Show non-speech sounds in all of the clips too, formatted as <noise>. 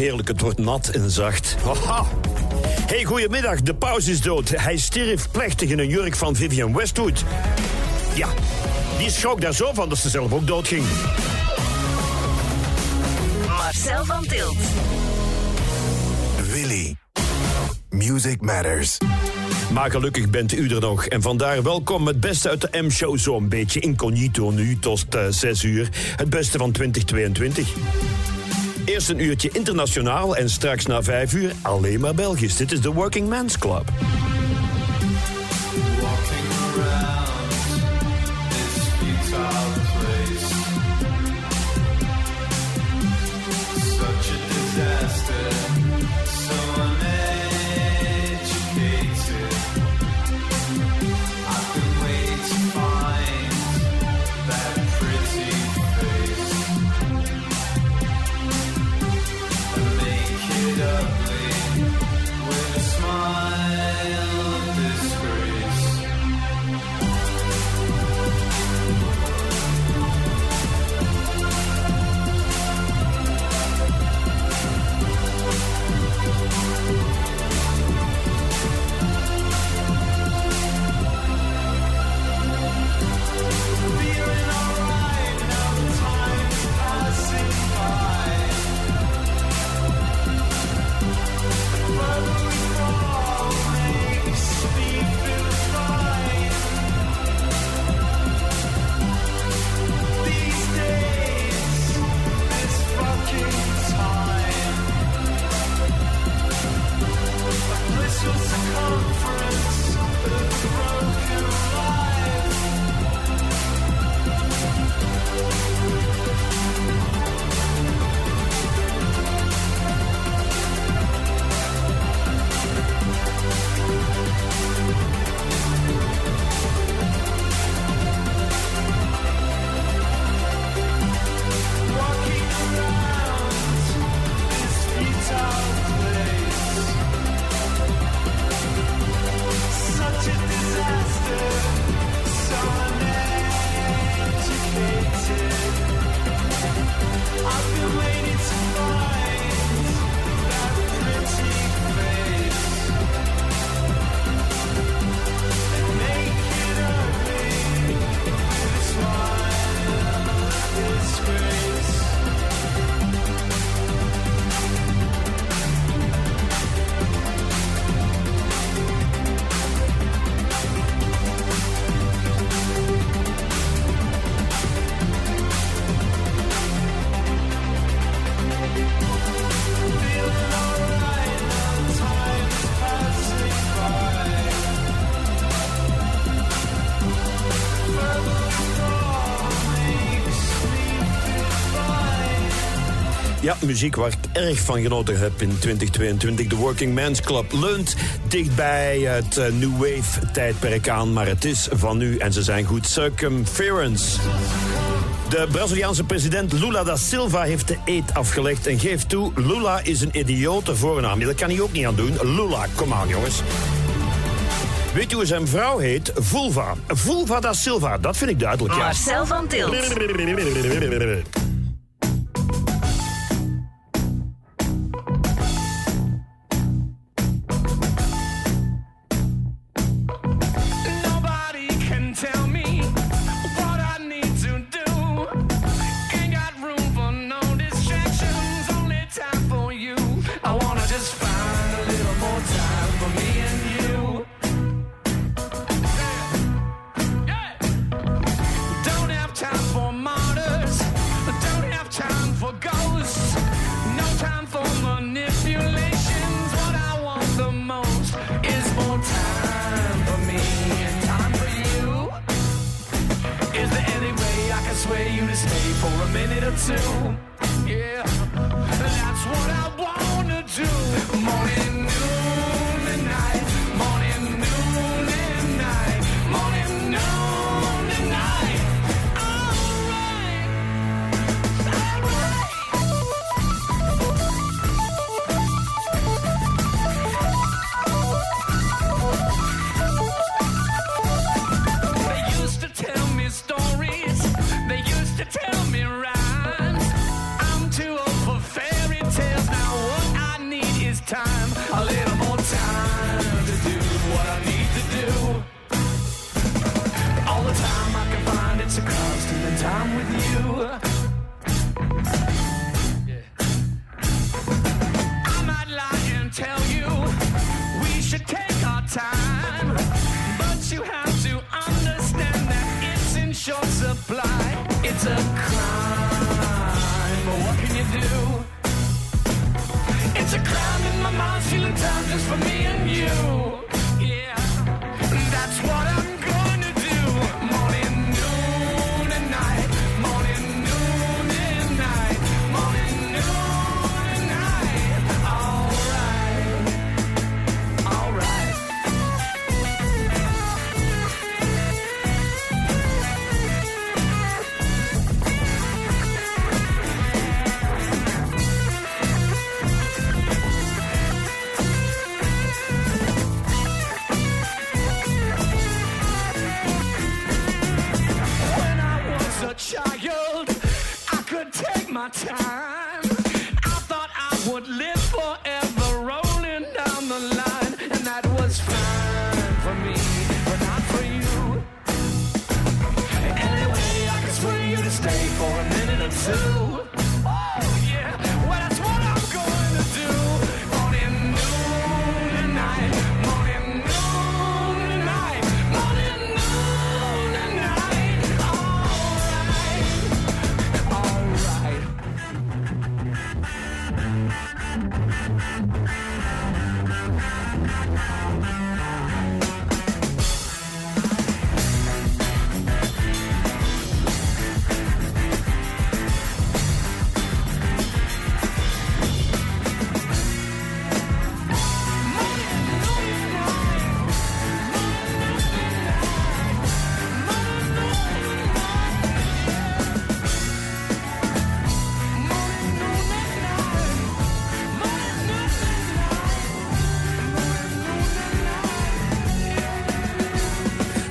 heerlijk, het wordt nat en zacht. Haha. Hey, goedemiddag, de pauze is dood. Hij stierf plechtig in een jurk van Vivian Westwood. Ja, die schrok daar zo van dat ze zelf ook doodging. Marcel van Tilt. Willy. Music Matters. Maar gelukkig bent u er nog. En vandaar welkom het beste uit de M-show. Zo'n beetje incognito nu tot uh, 6 uur. Het beste van 2022. Eerst een uurtje internationaal en straks na 5 uur alleen maar Belgisch. Dit is de Working Men's Club. Muziek waar ik erg van genoten heb in 2022. De Working Men's Club leunt dichtbij het uh, New Wave tijdperk aan, maar het is van nu en ze zijn goed. Circumference. De Braziliaanse president Lula da Silva heeft de eet afgelegd en geeft toe, Lula is een idiote voornaam. Dat kan hij ook niet aan doen. Lula, kom aan jongens. Weet u hoe zijn vrouw heet? Vulva. Vulva da Silva, dat vind ik duidelijk, ja. Marcel van Tilt. <laughs>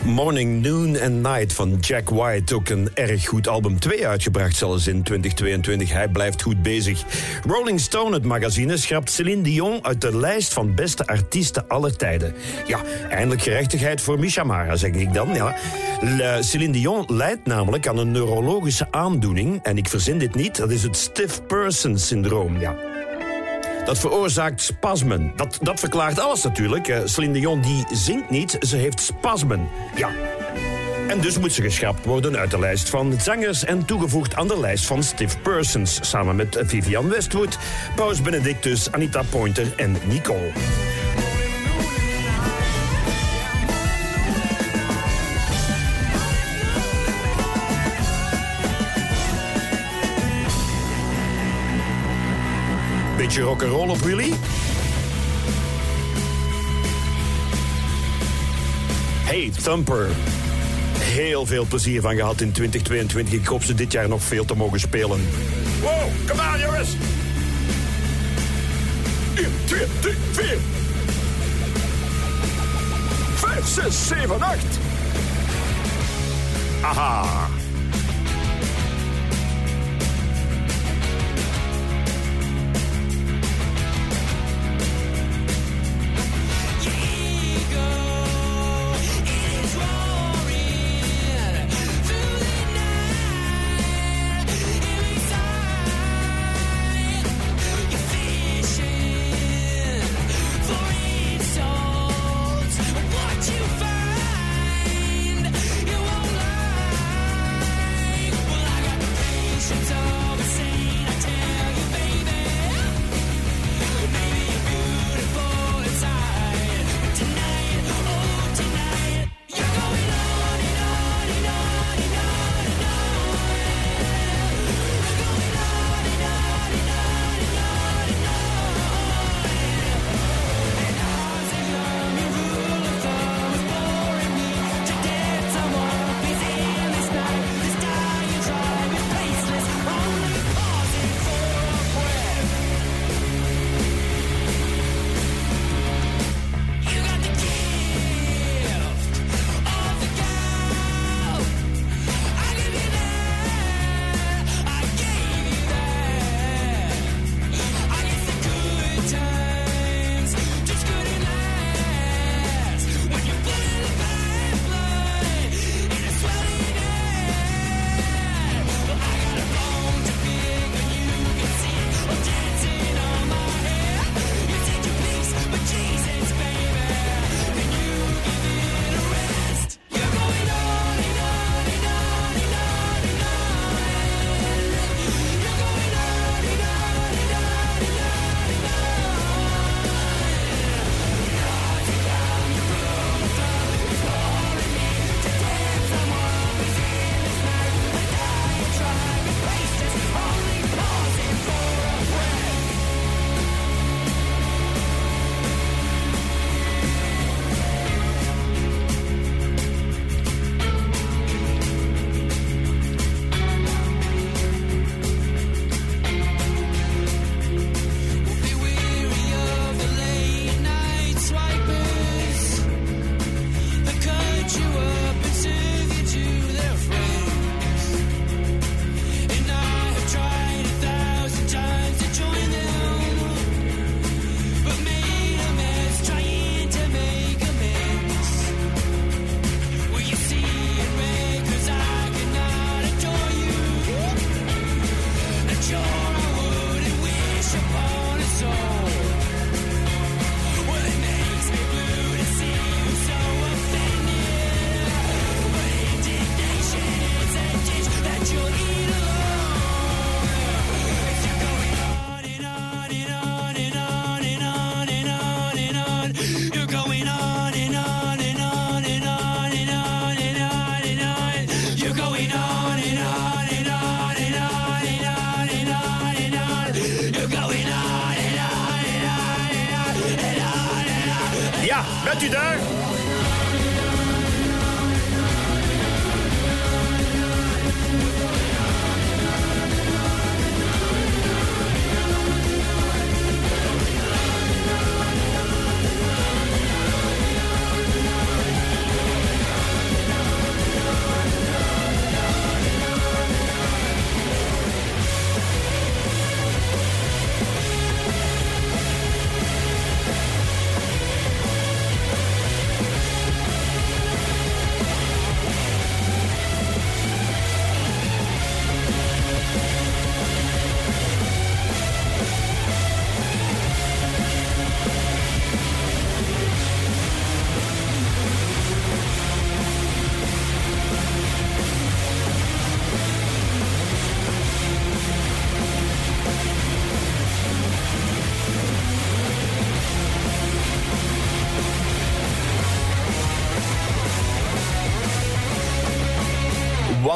Morning, Noon and Night van Jack White. Ook een erg goed album. Twee uitgebracht zelfs in 2022. Hij blijft goed bezig. Rolling Stone, het magazine, schrapt Céline Dion uit de lijst van beste artiesten aller tijden. Ja, eindelijk gerechtigheid voor Misha Mara, zeg ik dan. Ja. Céline Dion lijdt namelijk aan een neurologische aandoening. En ik verzin dit niet, dat is het stiff person syndroom. Ja. Dat veroorzaakt spasmen. Dat, dat verklaart alles natuurlijk. Eh, Celine Dion die zingt niet, ze heeft spasmen. Ja. En dus moet ze geschrapt worden uit de lijst van zangers... en toegevoegd aan de lijst van stiff persons... samen met Vivian Westwood, Paus Benedictus, Anita Pointer en Nicole. Beetje rock'n'roll op Willy? Hey, Thumper. Heel veel plezier van gehad in 2022. Ik hoop ze dit jaar nog veel te mogen spelen. Wow, kom aan jongens! 1, 2, 3, 4. 5, 6, 7, 8. Aha.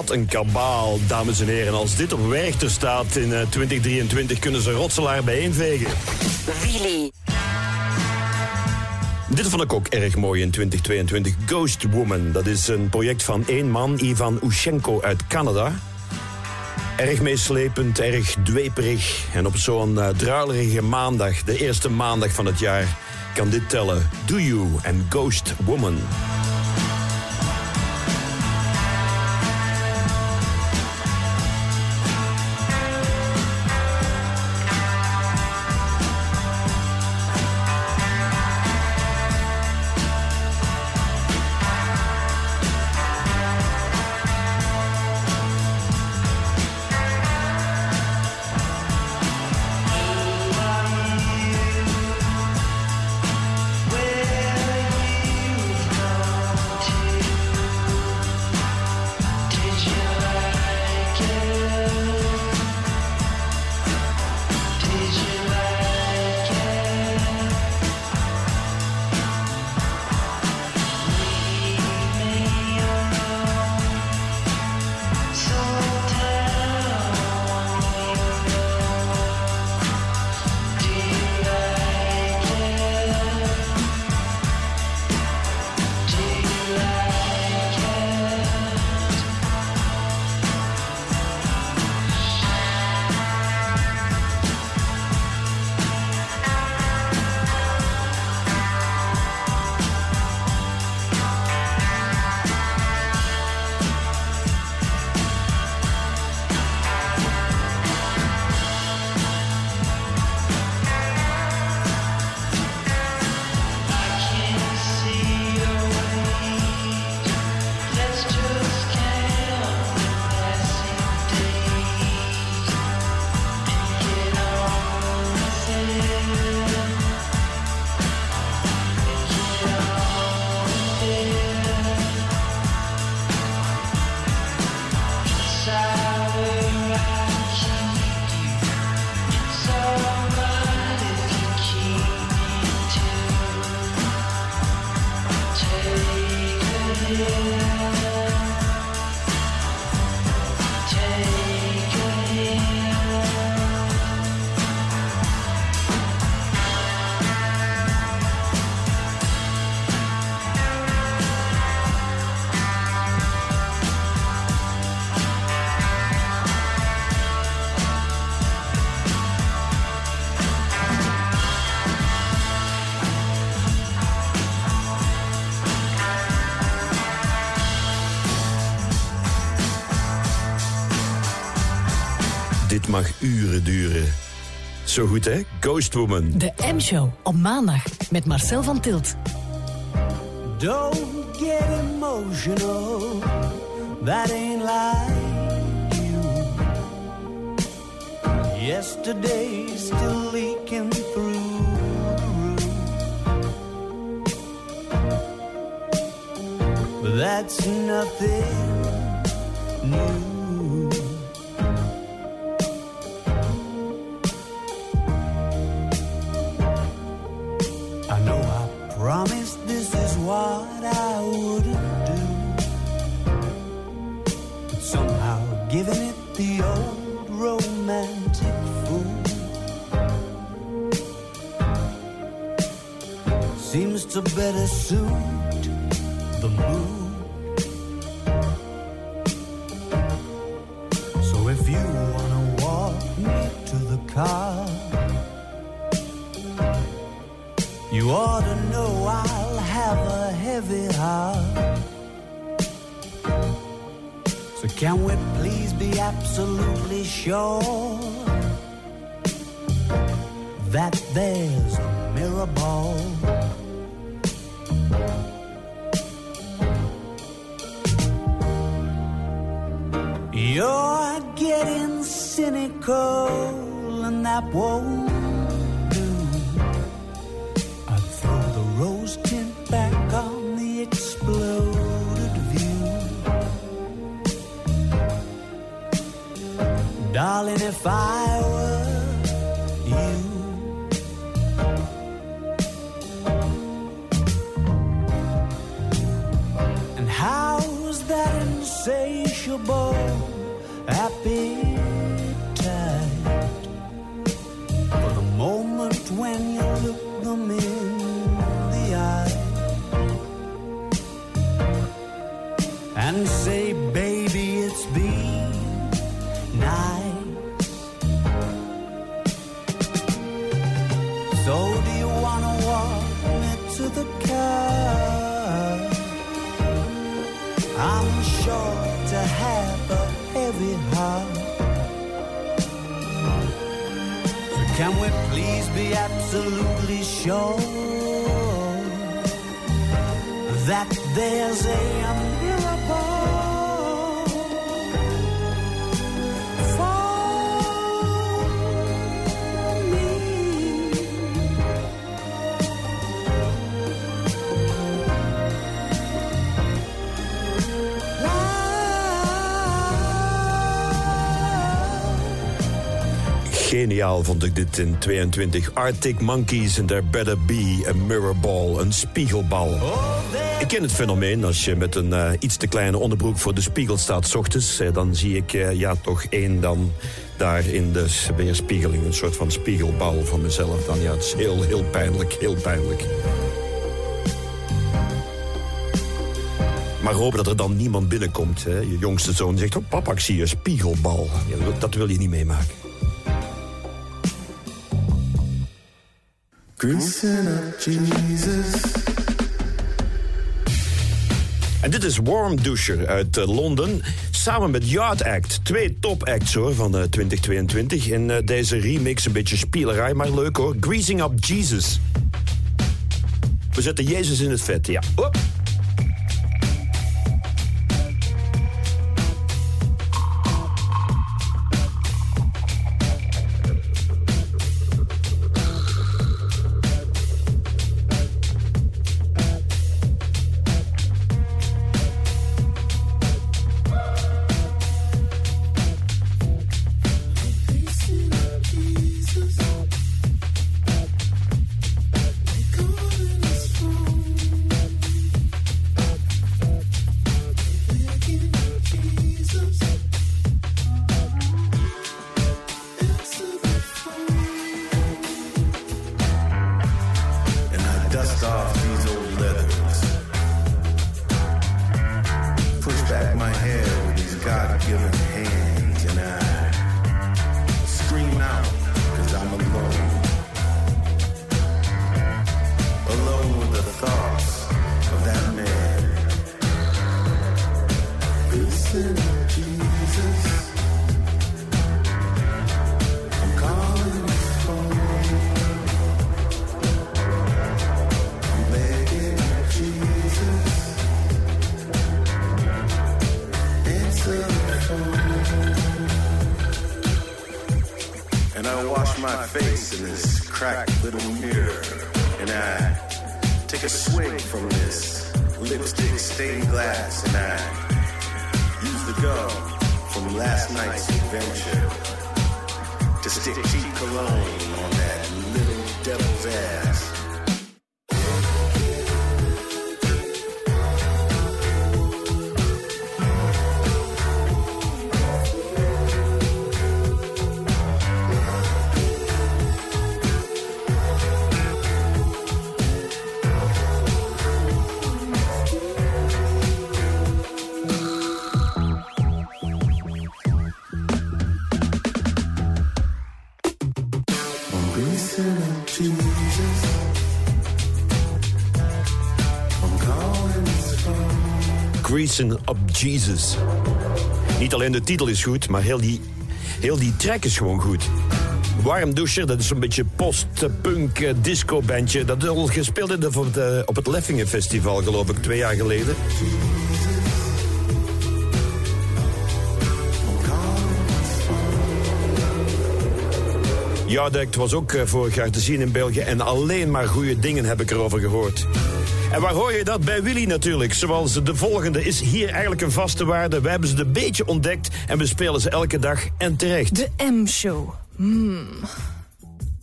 Wat een kabaal, dames en heren. Als dit op Werchter staat in eh, 2023 kunnen ze Rotselaar bijeenvegen. Willy. Dit vond ik ook erg mooi in 2022. Ghost Woman, dat is een project van één man, Ivan Ushenko uit Canada. Erg meeslepend, erg dweperig. En op zo'n uh, druilerige maandag, de eerste maandag van het jaar, kan dit tellen. Do You en Ghost Woman. Mag uren duren. Zo goed, hè? Ghost Woman. De M-show op maandag met Marcel van Tilt. Don't get emotional. That ain't like you. Yesterday still leaking through. But that's nothing can we please be absolutely sure that there's a Geniaal vond ik dit in 22. Arctic Monkeys and There Better Be a Mirror Ball, een spiegelbal. Ik ken het fenomeen, als je met een eh, iets te kleine onderbroek voor de spiegel staat... s ochtends, eh, dan zie ik eh, ja, toch één dan daar in de weerspiegeling... een soort van spiegelbal van mezelf. Dan, ja, het is heel, heel pijnlijk, heel pijnlijk. Maar hopen dat er dan niemand binnenkomt. Hè? Je jongste zoon zegt, oh, papa, ik zie een spiegelbal. Ja, dat wil je niet meemaken. Jesus. En dit is Warm Doucher uit eh, Londen. Samen met Yard Act. Twee top-acts hoor van eh, 2022. In eh, deze remix een beetje spielerij, maar leuk hoor. Greasing Up Jesus. We zetten Jezus in het vet, ja. Hop. Phone. Greasing Up Jesus. Niet alleen de titel is goed, maar heel die, heel die track is gewoon goed. Warm Doucher, dat is zo'n beetje post-punk eh, disco-bandje. Dat al gespeeld op het, eh, op het Leffingen Festival, geloof ik, twee jaar geleden. Ja, dat was ook eh, vorig jaar te zien in België. En alleen maar goede dingen heb ik erover gehoord. En waar hoor je dat? Bij Willy natuurlijk. Zoals de volgende is hier eigenlijk een vaste waarde. We hebben ze een beetje ontdekt en we spelen ze elke dag en terecht. De M-show. Mm.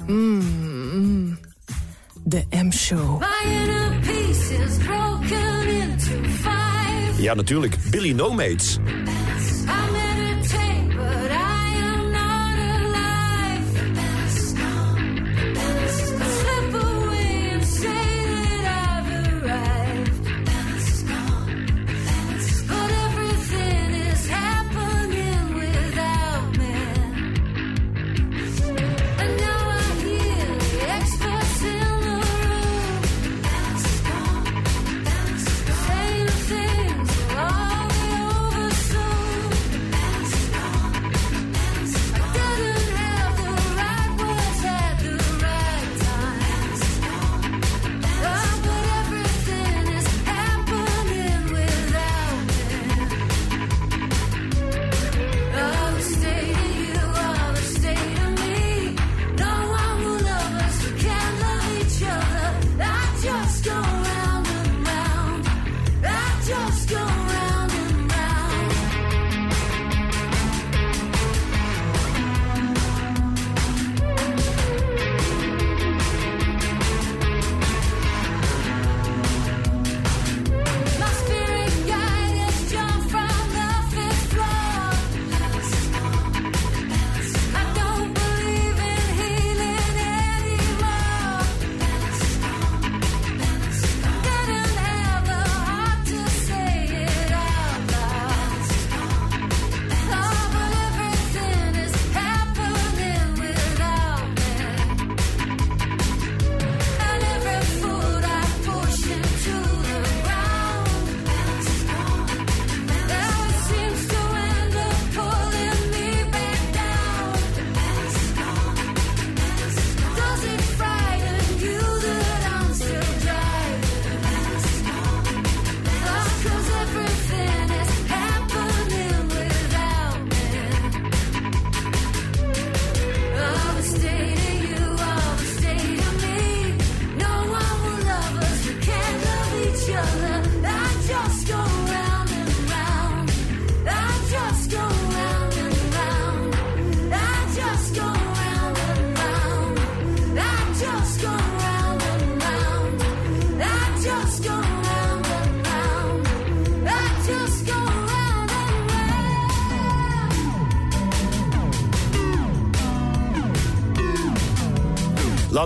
Mm. De M-show. My inner peace is broken into five. Ja, natuurlijk. Billy No Mates.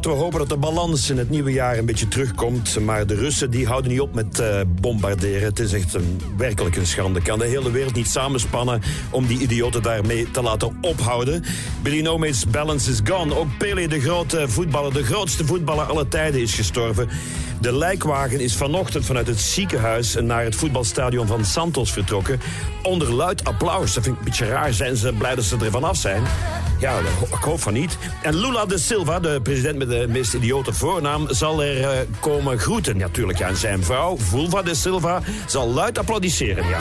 We hopen dat de balans in het nieuwe jaar een beetje terugkomt. Maar de Russen die houden niet op met eh, bombarderen. Het is echt een, werkelijk een schande. Kan de hele wereld niet samenspannen om die idioten daarmee te laten ophouden. Billy balance is gone. Ook Pele, de grote voetballer, de grootste voetballer aller tijden, is gestorven. De lijkwagen is vanochtend vanuit het ziekenhuis naar het voetbalstadion van Santos vertrokken. Onder luid applaus. Dat vind ik een beetje raar. Zijn ze blij dat ze er vanaf zijn? Ja, ik hoop van niet. En Lula de Silva, de president met de meest idiote voornaam, zal er eh, komen groeten. Natuurlijk, ja. En zijn vrouw, Vulva de Silva, zal luid applaudisseren, ja.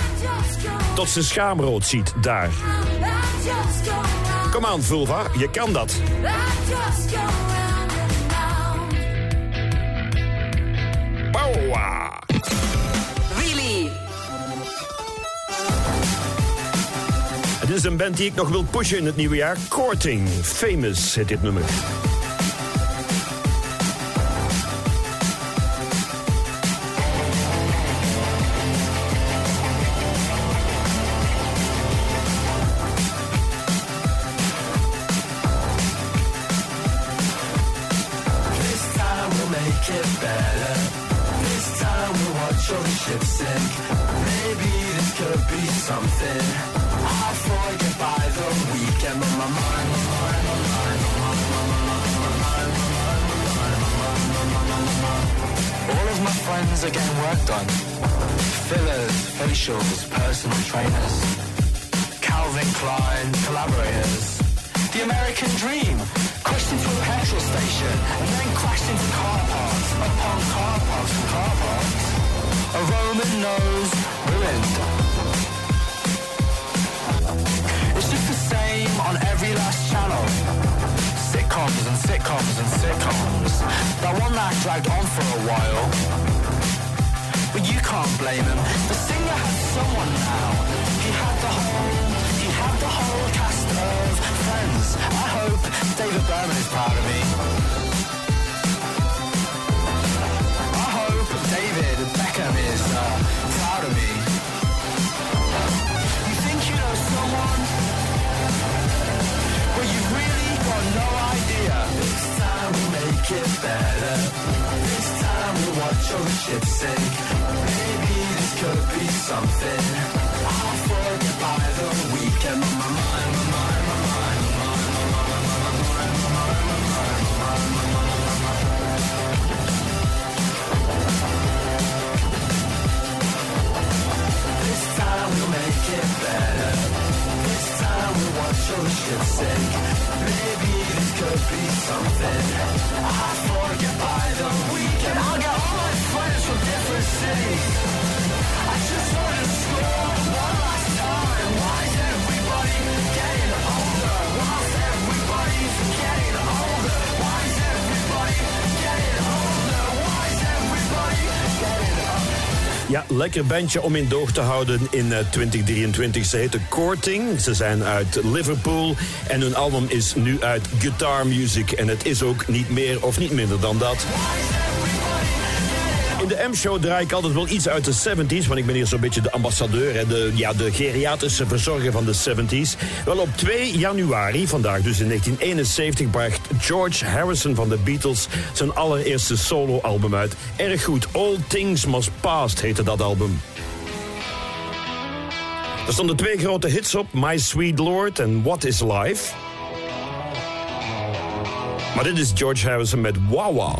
Tot ze schaamrood ziet, daar. Kom aan, Vulva, je kan dat. Pauwa. Het is een band die ik nog wil pushen in het nieuwe jaar. Courting. Famous heet dit nummer. Are getting work done. Fillers, facials, personal trainers. Calvin Klein collaborators. The American dream. Crashed into a petrol station and then crashed into car parks upon car parks and car parks. A Roman nose ruined. It's just the same on every last channel. Sitcoms and sitcoms and sitcoms. That one that dragged on for a while. But you can't blame him. The singer has someone now. He had the whole, he had the whole cast of friends. I hope David Berman is proud of me. I hope David Beckham is uh, proud of me. You think you know someone? Well, you've really got no idea. This time we make it better. Time watch your ship sink. Maybe this could be something. I'll forget by the weekend. My mind, my mind, my mind. This time we'll make it better. We'll watch your ship sink. Maybe this could be something. I'll forget by the weekend. I'll get all my friends from different cities. Ja, lekker bandje om in doog te houden in eh, 2023. Ze heten Courting. Ze zijn uit Liverpool. En hun album is nu uit Guitar Music. En het is ook niet meer of niet minder dan dat. In de M-show draai ik altijd wel iets uit de 70s. Want ik ben hier zo'n beetje de ambassadeur. Hè, de, ja, de geriatrische verzorger van de 70s. Wel op 2 januari, vandaag dus in 1971, bracht George Harrison van de Beatles zijn allereerste solo-album uit. Erg goed. All Things Must Past heette dat album. Er stonden twee grote hits op: My Sweet Lord en What Is Life. Maar dit is George Harrison met Wawa.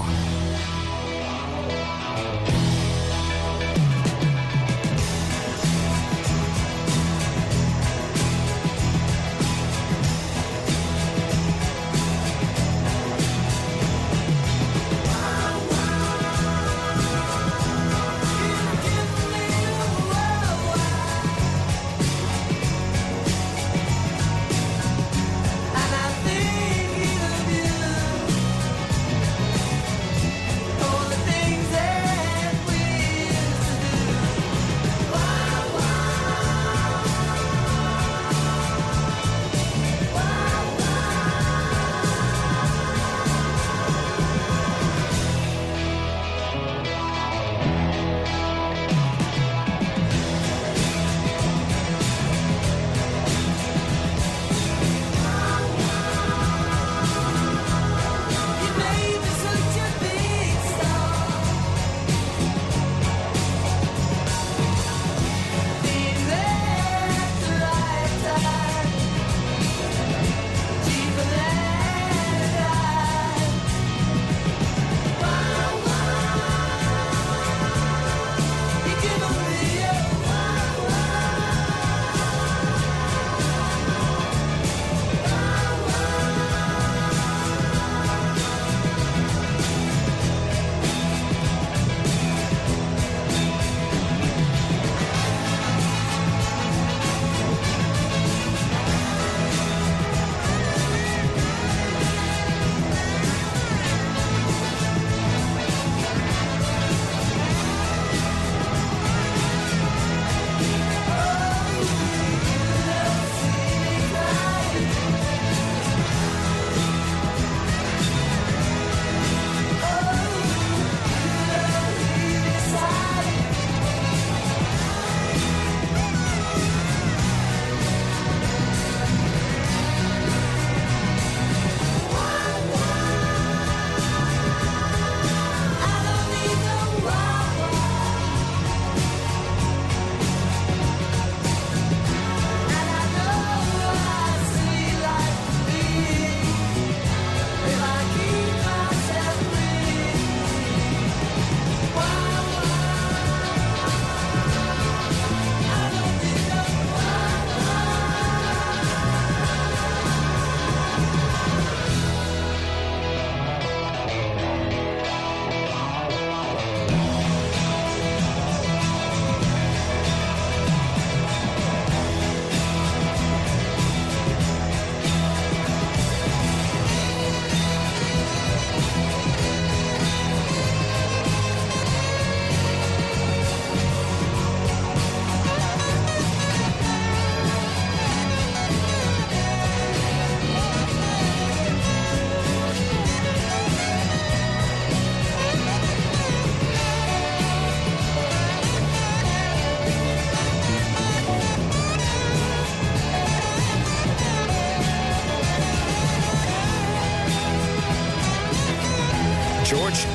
George.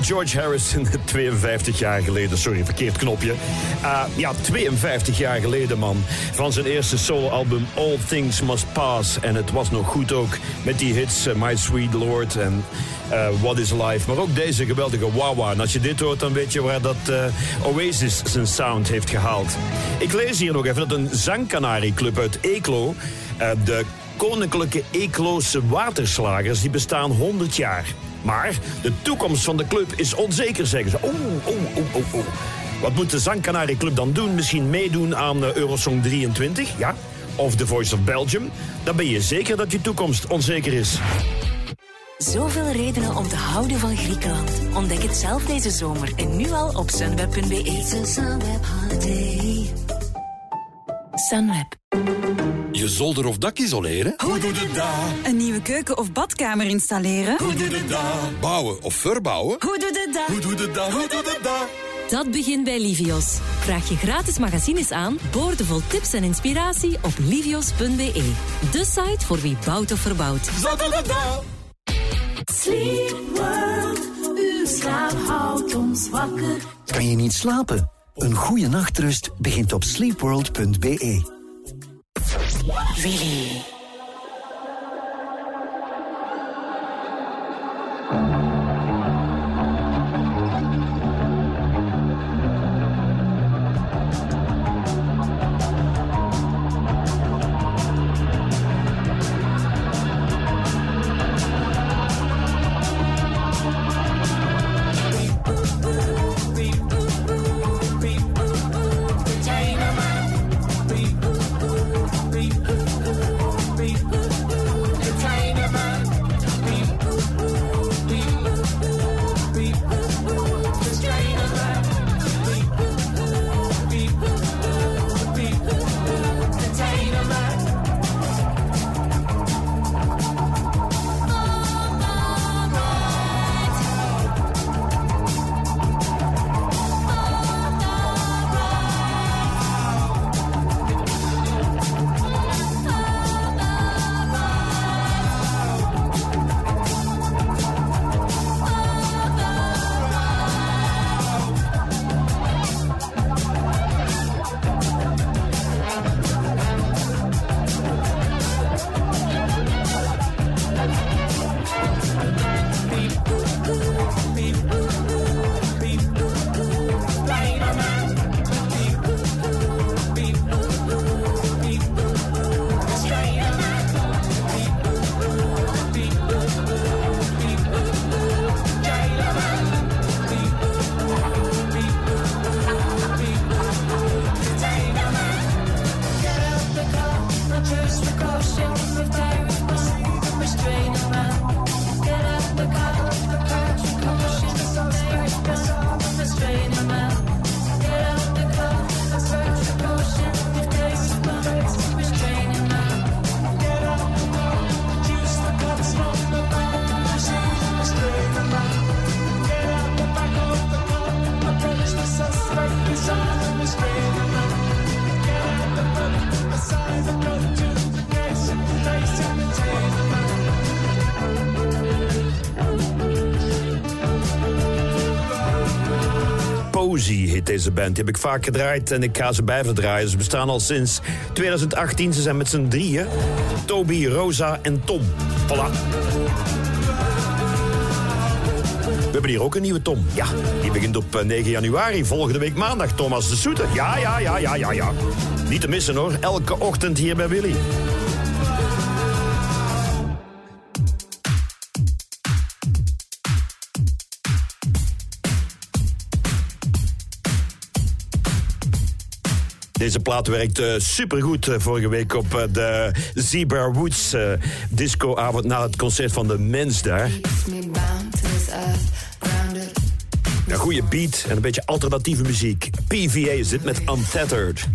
George Harrison, <laughs> 52 jaar geleden. Sorry, verkeerd knopje. Uh, ja, 52 jaar geleden, man. Van zijn eerste soloalbum All Things Must Pass. En het was nog goed ook met die hits uh, My Sweet Lord en uh, What Is Life. Maar ook deze geweldige Wawa. En als je dit hoort, dan weet je waar dat Oasis zijn sound heeft gehaald. Ik lees hier nog even dat een zangkanarieclub uit Eeklo... De Koninklijke Eekloose Waterslagers, die bestaan 100 jaar. Maar de toekomst van de club is onzeker, zeggen ze. Oeh, oeh, oeh, oeh, oeh. Wat moet de Zangkanarieclub dan doen? Misschien meedoen aan uh, Eurosong 23, ja? Of The Voice of Belgium? Dan ben je zeker dat je toekomst onzeker is. Zoveel redenen om te houden van Griekenland. Ontdek het zelf deze zomer en nu al op sunweb.be. Sunweb Holiday. Sunweb. Je zolder of dak isoleren? Hoe doe je dat? Een nieuwe keuken of badkamer installeren? Hoe doe je dat? Bouwen of verbouwen? Hoe doe je dat? Hoe doe je dat? Hoe doe je dat? Dat begint bij Livios. Vraag je gratis magazines aan, boordevol tips en inspiratie op livios.be. De site voor wie bouwt of verbouwt. Zo doe je dat! Sleep World, uw slaap houdt ons wakker. Kan je niet slapen? Een goede nachtrust begint op sleepworld.be. Willy. Cozy heet deze band. Die heb ik vaak gedraaid en ik ga ze blijven draaien. Ze bestaan al sinds 2018. Ze zijn met z'n drieën. Toby, Rosa en Tom. Voilà. We hebben hier ook een nieuwe Tom. Ja, die begint op eh, 9 januari, volgende week maandag. Thomas de Soete. Ja, ja, ja, ja, ja, ja. Niet te missen hoor. Elke ochtend hier bij Willy. Deze plaat werkt uh, supergoed uh, vorige week op uh, de Zebra Woods discoavond na het concert van de Mens daar. Een goede beat en een beetje alternatieve muziek. PVA is dit met Untethered.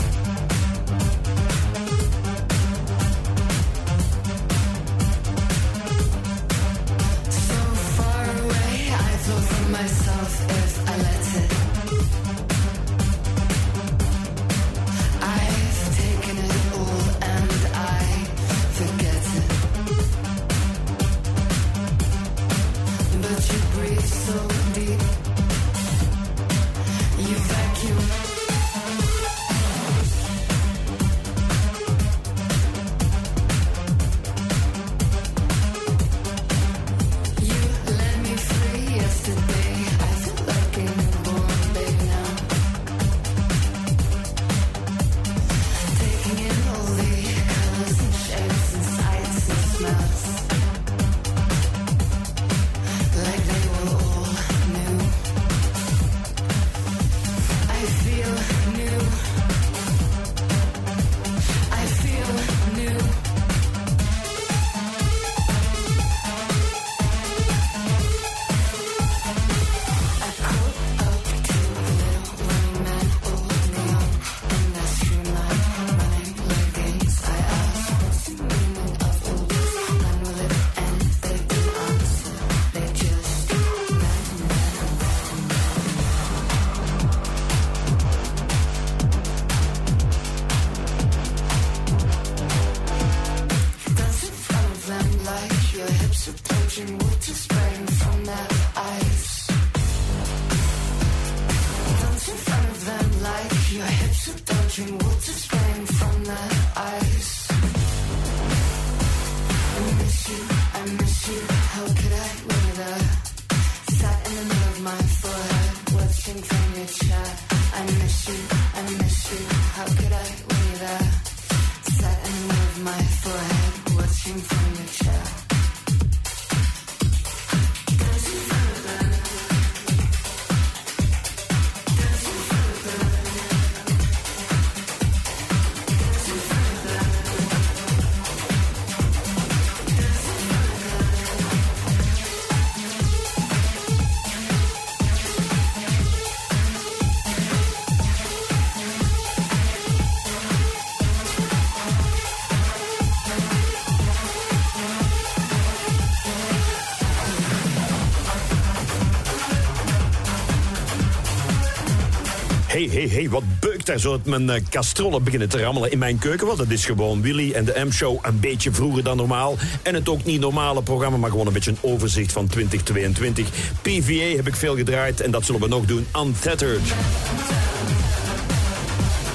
hey, wat beukt daar zo dat mijn eh, kastrollen beginnen te rammelen in mijn keuken? Want dat is gewoon Willy en de M-show een beetje vroeger dan normaal. En het ook niet normale programma, maar gewoon een beetje een overzicht van 2022. PVA heb ik veel gedraaid en dat zullen we nog doen. Untethered.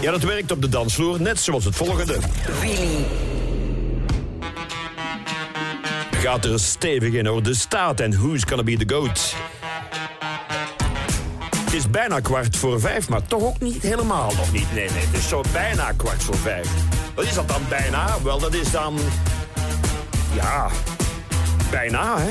Ja, dat werkt op de dansvloer, net zoals het volgende. Willy gaat er stevig in hoor. De staat en who's gonna be the goat. Het is bijna kwart voor vijf, maar toch ook niet helemaal nog niet. Nee, nee, het is zo bijna kwart voor vijf. Wat is dat dan bijna? Wel, dat is dan... Ja, bijna, hè?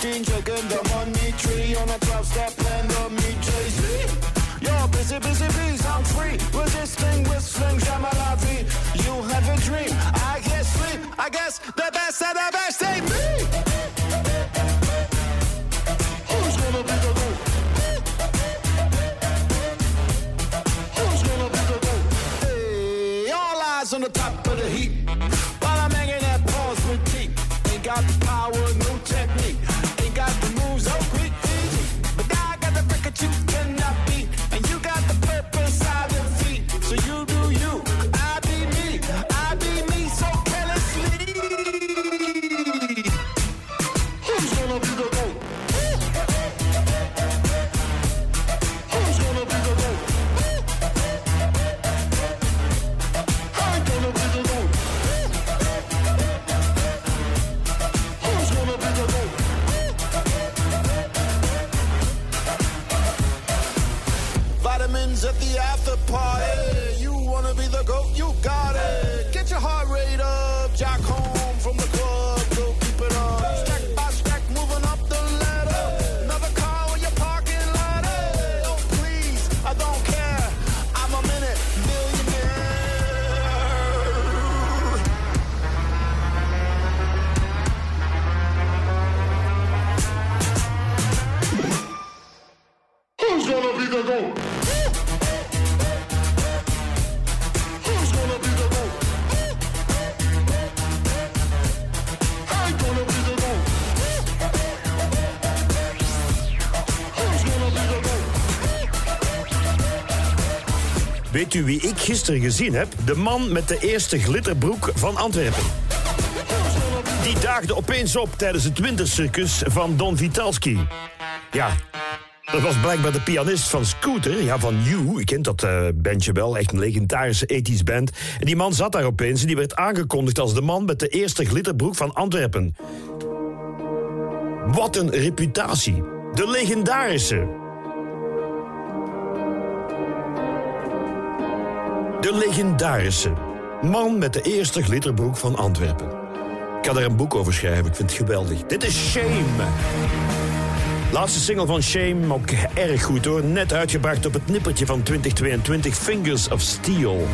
protein, drinking the money tree on a 12 step whistling, whistling, Jamalavi. You have a dream. I can't sleep. I guess the best of the best ain't me. Gisteren gezien heb? De man met de eerste glitterbroek van Antwerpen. Die daagde opeens op tijdens het wintercircus van Don Vitalski. Ja, dat was blijkbaar de pianist van Scooter, ja, van You. Je kent dat eh, bandje wel, echt een legendarische 80s band. En die man zat daar opeens en die werd aangekondigd als de man met de eerste glitterbroek van Antwerpen. Wat een reputatie. De legendarische. De legendarische. Man met de eerste glitterbroek van Antwerpen. Ik kan er een boek over schrijven, ik vind het geweldig. Dit is Shame. Laatste single van Shame, ook erg goed hoor. Net uitgebracht op het nippertje van 2022, Fingers of Steel.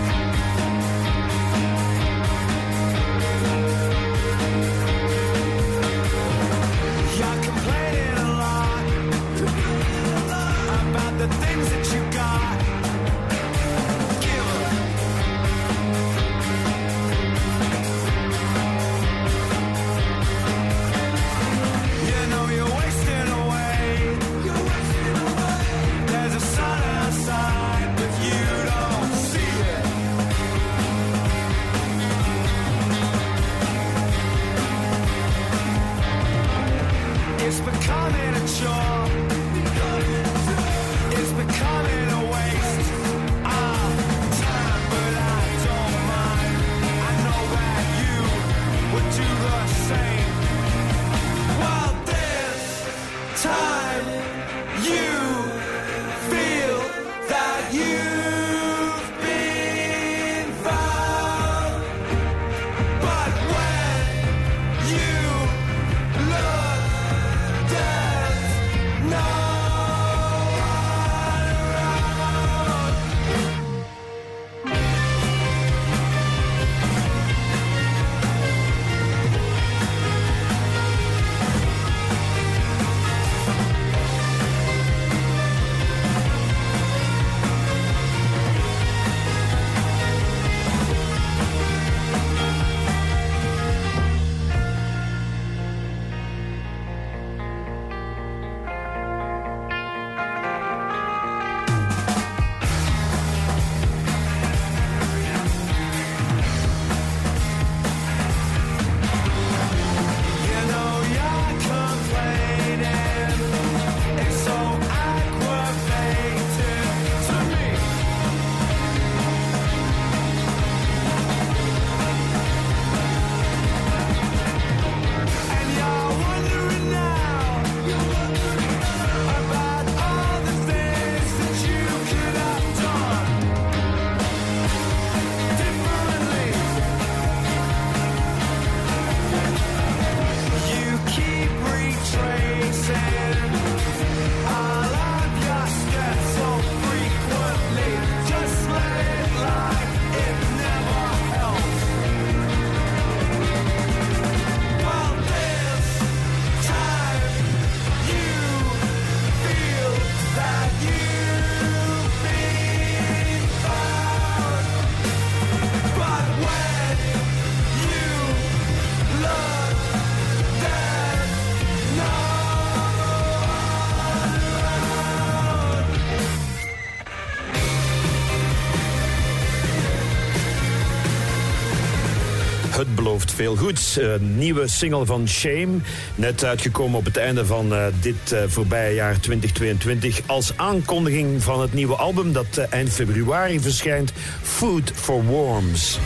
Veel goeds. Een nieuwe single van Shame. Net uitgekomen op het einde van eh, dit eh, voorbije jaar 2022. Als aankondiging van het nieuwe album dat eh, eind februari verschijnt. Food for Worms.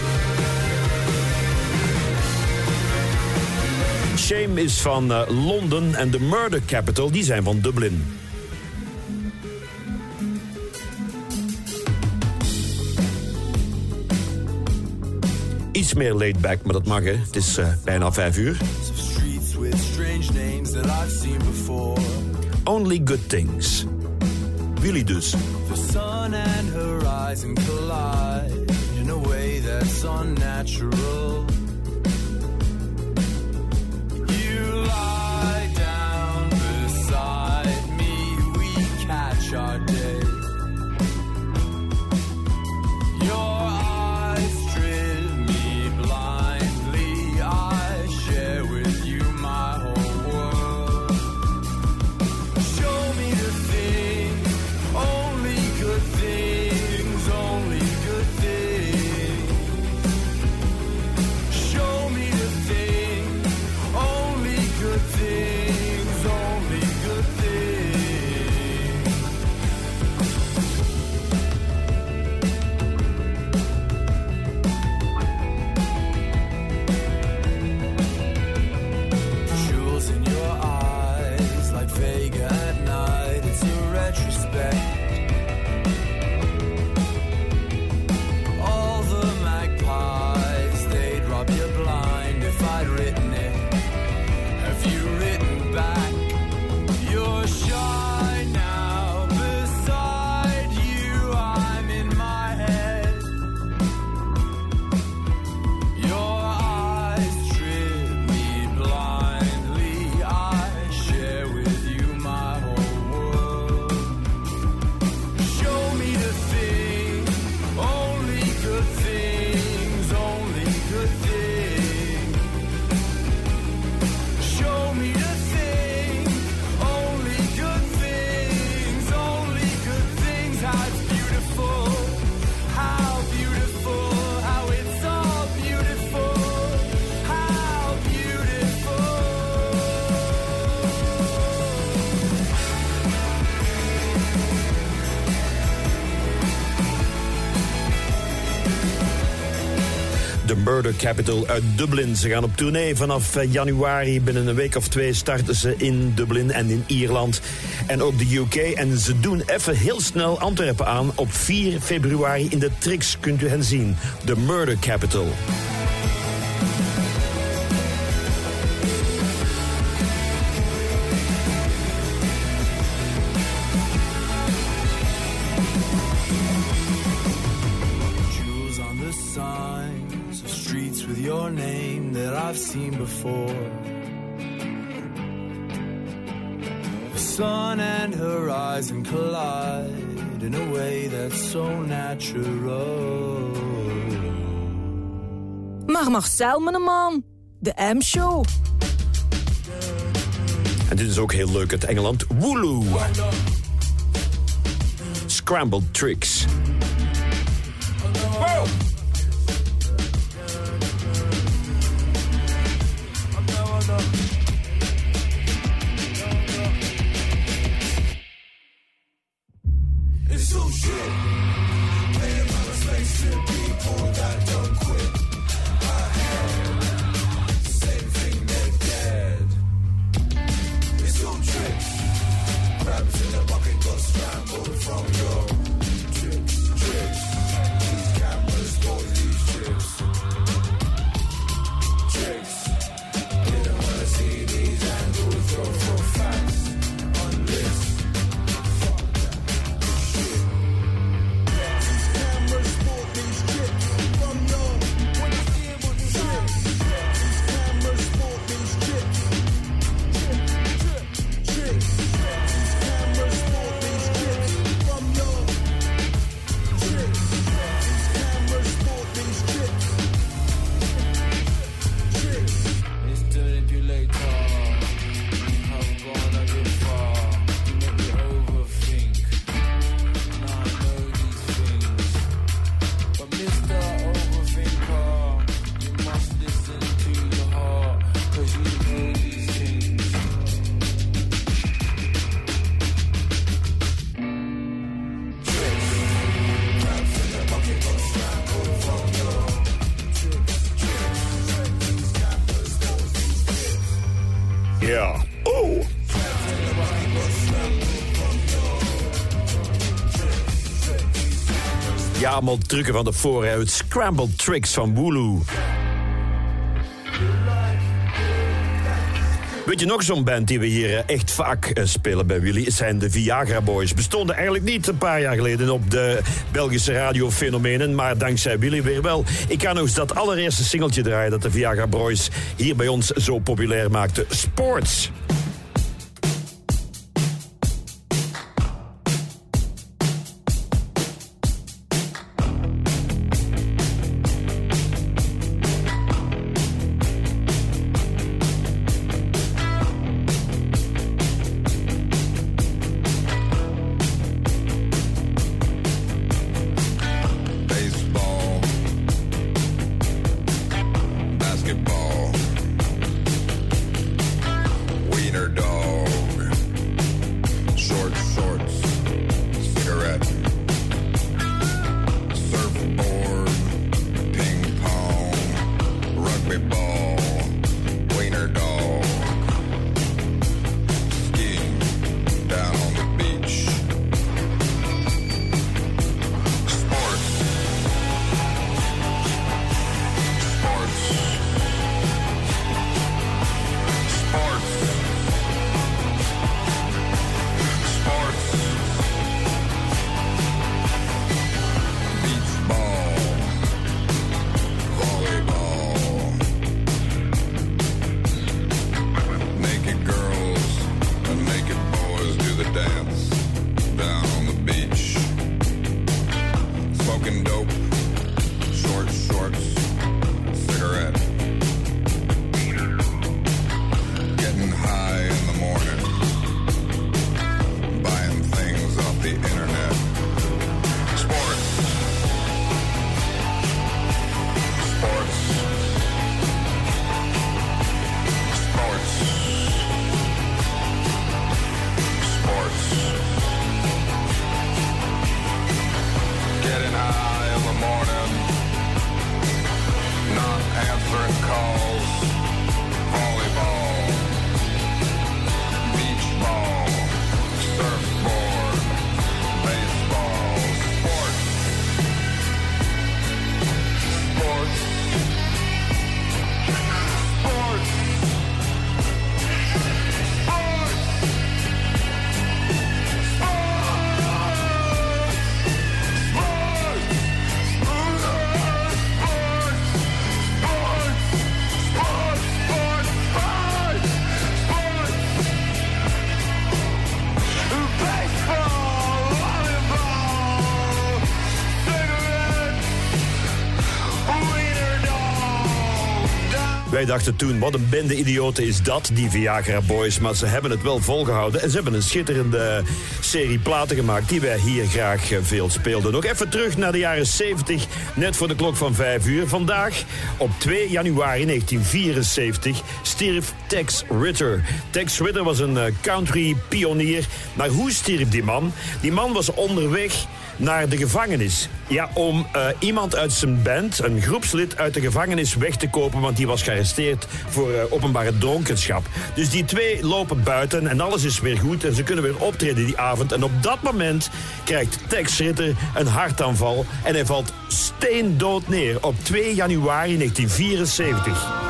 Shame is van eh, Londen en de Murder Capital die zijn van Dublin. Iets meer laid back, maar dat mag hè. Het is eh, bijna vijf uur. Only good things. Willy dus. The sun and horizon collide in a way that's unnatural. Murder Capital uit Dublin. Ze gaan op tournee vanaf eh, januari. Binnen een week of twee starten ze in Dublin en in Ierland. En ook de UK. En ze doen even heel snel Antwerpen aan. Op 4 februari in de Trix kunt u hen zien. De Murder Capital. Marcel, mijn man. De M-show. En dit is ook heel leuk uit Engeland. Wooloo. Scrambled Tricks. Allemaal trucken van de vooruit. Scrambled Tricks van Wooloo. Weet je nog zo'n band die we hier eh, echt vaak eh, spelen bij Willy? Het zijn de Viagra Boys. Bestonden eigenlijk niet een paar jaar geleden op de Belgische radiofenomenen, maar dankzij Willy weer wel. Ik ga nog eens dat allereerste singeltje draaien dat de Viagra Boys hier bij ons zo populair maakte. Sports. Wij dachten toen, wat een bende idioten is dat, die Viagra Boys. Maar ze hebben het wel volgehouden. En ze hebben een schitterende serie platen gemaakt... die wij hier graag eh, veel speelden. Nog even terug naar de jaren 70, net voor de klok van 5 uur. Vandaag, op 2 januari 1974, stierf Tex Ritter. Tex Ritter was een eh, country pionier. Maar hoe stierf die man? Die man was onderweg naar de gevangenis. Ja, om eh, iemand uit zijn band, een groepslid uit de gevangenis weg te kopen, want die was gearresteerd voor eh, openbare dronkenschap. Dus die twee lopen buiten en alles is weer goed en ze kunnen weer optreden die avond. En op dat moment krijgt Tex Ritter een hartaanval en hij valt steendood neer op 2 januari 1974.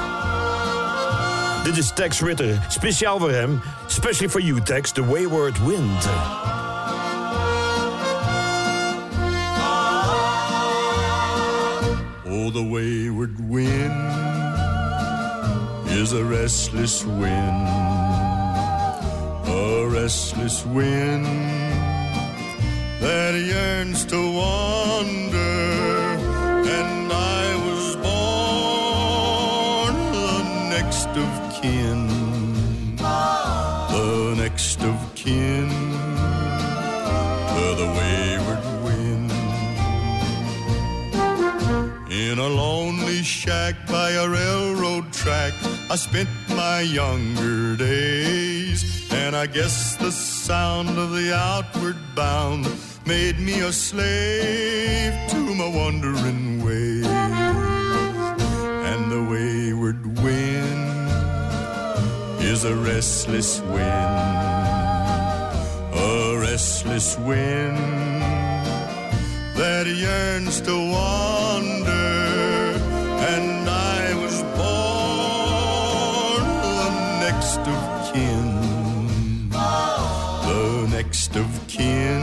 Dit is Tex Ritter, speciaal voor hem, especially for you Tex, The Wayward Wind. The wayward wind is a restless wind, a restless wind that yearns to wander. And I was born the next of kin, the next of kin. To the wayward a lonely shack by a railroad track, I spent my younger days. And I guess the sound of the outward bound made me a slave to my wandering ways. And the wayward wind is a restless wind, a restless wind that yearns to wander. Next of kin, the next of kin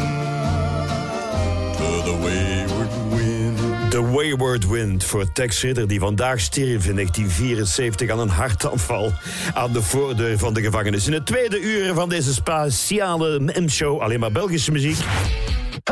to the wayward wind. The Wayward Wind voor Tex Ritter, die vandaag stierf in 1974 aan een hartaanval aan de voordeur van de gevangenis. In het tweede uur van deze speciale M-show, alleen maar Belgische muziek.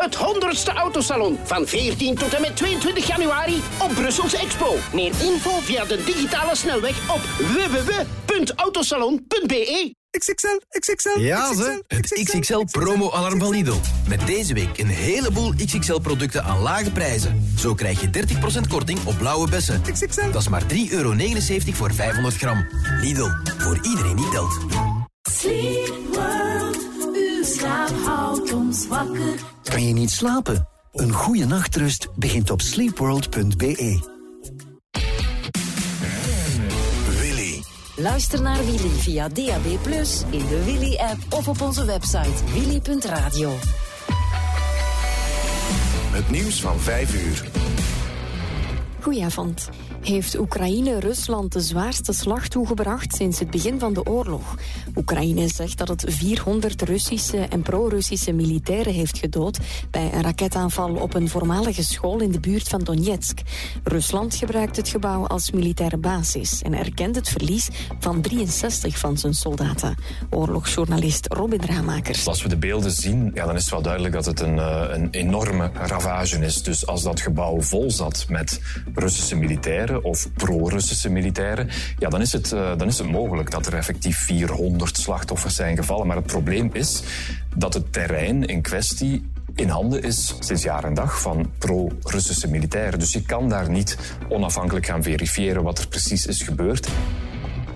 Het 100ste autosalon van 14 tot en met 22 januari op Brussels Expo. Meer info via de digitale snelweg op www.autosalon.be. XXL, XXL, Ja, ze. Het XXL promo-alarm van Lidl. Met deze week een heleboel XXL-producten aan lage prijzen. Zo krijg je 30% korting op blauwe bessen. XXL. Dat is maar 3,79 euro voor 500 gram. Lidl, voor iedereen die telt. Sleep slaap houdt ons wakker. Kan je niet slapen? Een goede nachtrust begint op sleepworld.be. Willy. Luister naar Willy via DAB+, in de Willy-app of op onze website willy.radio. Het nieuws van 5 uur. Goedenavond. Heeft Oekraïne Rusland de zwaarste slag toegebracht sinds het begin van de oorlog? Oekraïne zegt dat het 400 Russische en pro-Russische militairen heeft gedood bij een raketaanval op een voormalige school in de buurt van Donetsk. Rusland gebruikt het gebouw als militaire basis en erkent het verlies van 63 van zijn soldaten. Oorlogsjournalist Robin Ramakers. Als we de beelden zien, ja, dan is het wel duidelijk dat het een, eh, een enorme ravage is. Dus als dat gebouw vol zat met Russische militairen of pro-Russische militairen, ja, dan, is het, eh, dan is het mogelijk dat er effectief 400 slachtoffers zijn gevallen. Maar het probleem is dat het terrein in kwestie in handen is sinds jaar en dag van pro-Russische militairen. Dus je kan daar niet onafhankelijk gaan verifiëren wat er precies is gebeurd.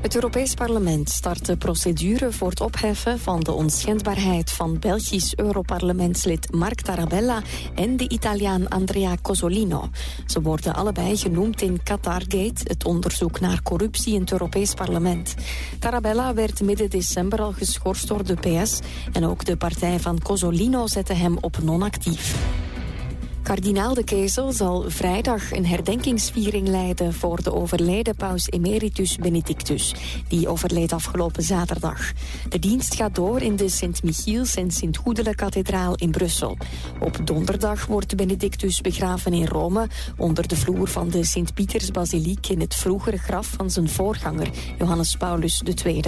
Het Europees Parlement start de procedure voor het opheffen van de onschendbaarheid van Belgisch Europarlementslid Mark Tarabella en de Italiaan Andrea Cosolino. Ze worden allebei genoemd in Qatargate, het onderzoek naar corruptie in het Europees Parlement. Tarabella werd midden december al geschorst door de PS en ook de partij van Cosolino zette hem op non-actief. Kardinaal de Kezel zal vrijdag een herdenkingsviering leiden voor de overleden paus emeritus Benedictus. Die overleed afgelopen zaterdag. De dienst gaat door in de Sint-Michiels en Sint-Goedele-kathedraal in Brussel. Op donderdag wordt Benedictus begraven in Rome onder de vloer van de Sint-Pietersbasiliek in het vroegere graf van zijn voorganger Johannes Paulus II.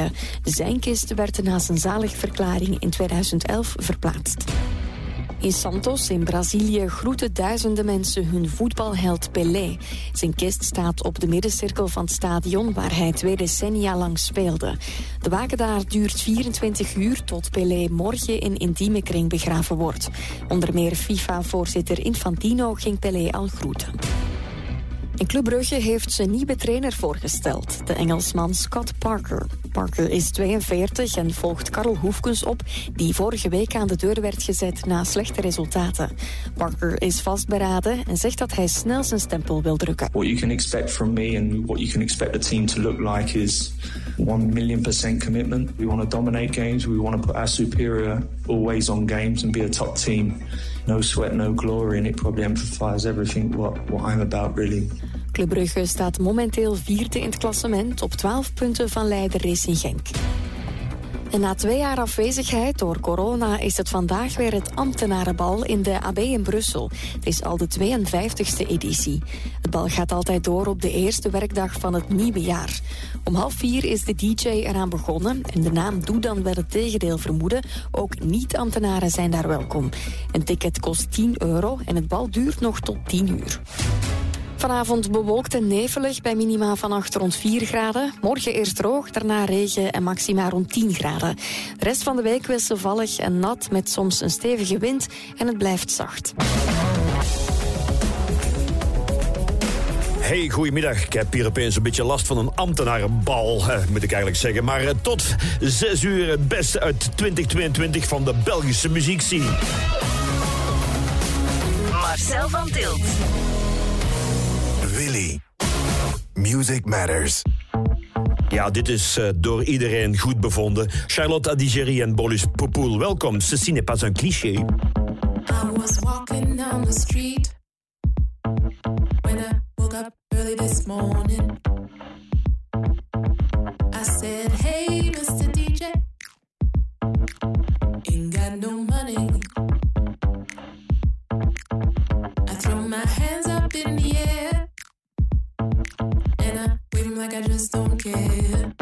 Zijn kist werd na zijn zaligverklaring in 2011 verplaatst. In Santos in Brazilië groeten duizenden mensen hun voetbalheld Pelé. Zijn kist staat op de middencirkel van het stadion waar hij twee decennia lang speelde. De waken daar duurt 24 uur tot Pelé morgen in intieme kring begraven wordt. Onder meer FIFA-voorzitter Infantino ging Pelé al groeten. En Club Brugge heeft zijn nieuwe trainer voorgesteld, de Engelsman Scott Parker. Parker is 42 en volgt Karel Hoefkens op, die vorige week aan de deur werd gezet na slechte resultaten. Parker is vastberaden en zegt dat hij snel zijn stempel wil drukken. What you can expect from me and what you can expect the team to look like is one million percent commitment. We want to dominate games. We want to put our superior always on games and be a top team. No sweat, no glory, and it probably amplifies everything what, what I'm about, really. Club Brugge staat momenteel vierde in het klassement op 12 punten van leider Racing Genk. En na twee jaar afwezigheid door corona is het vandaag weer het ambtenarenbal in de AB in Brussel. Het is al de 52e editie. Het bal gaat altijd door op de eerste werkdag van het nieuwe jaar. Om half vier is de DJ eraan begonnen en de naam doet dan wel het tegendeel vermoeden. Ook niet-ambtenaren zijn daar welkom. Een ticket kost 10 euro en het bal duurt nog tot 10 uur. Vanavond bewolkt en nevelig bij minima vannacht rond 4 graden. Morgen eerst droog, daarna regen en maxima rond 10 graden. De rest van de week wisselvallig en nat met soms een stevige wind en het blijft zacht. Hey, goedemiddag. Ik heb hier opeens een beetje last van een ambtenarenbal, moet ik eigenlijk zeggen. Maar eh, tot 6 uur het beste uit 2022 van de Belgische muziekscene. Marcel van Tilt. Music Matters. Ja, dit is eh, door iedereen goed bevonden. Charlotte Adigéry en Bolus Popoul, welkom. Ceci n'est pas un cliché. I was walking down the street when I woke up early this morning. I said, Hey, Mr. DJ, ain't got no money. I throw my hands like I just don't care.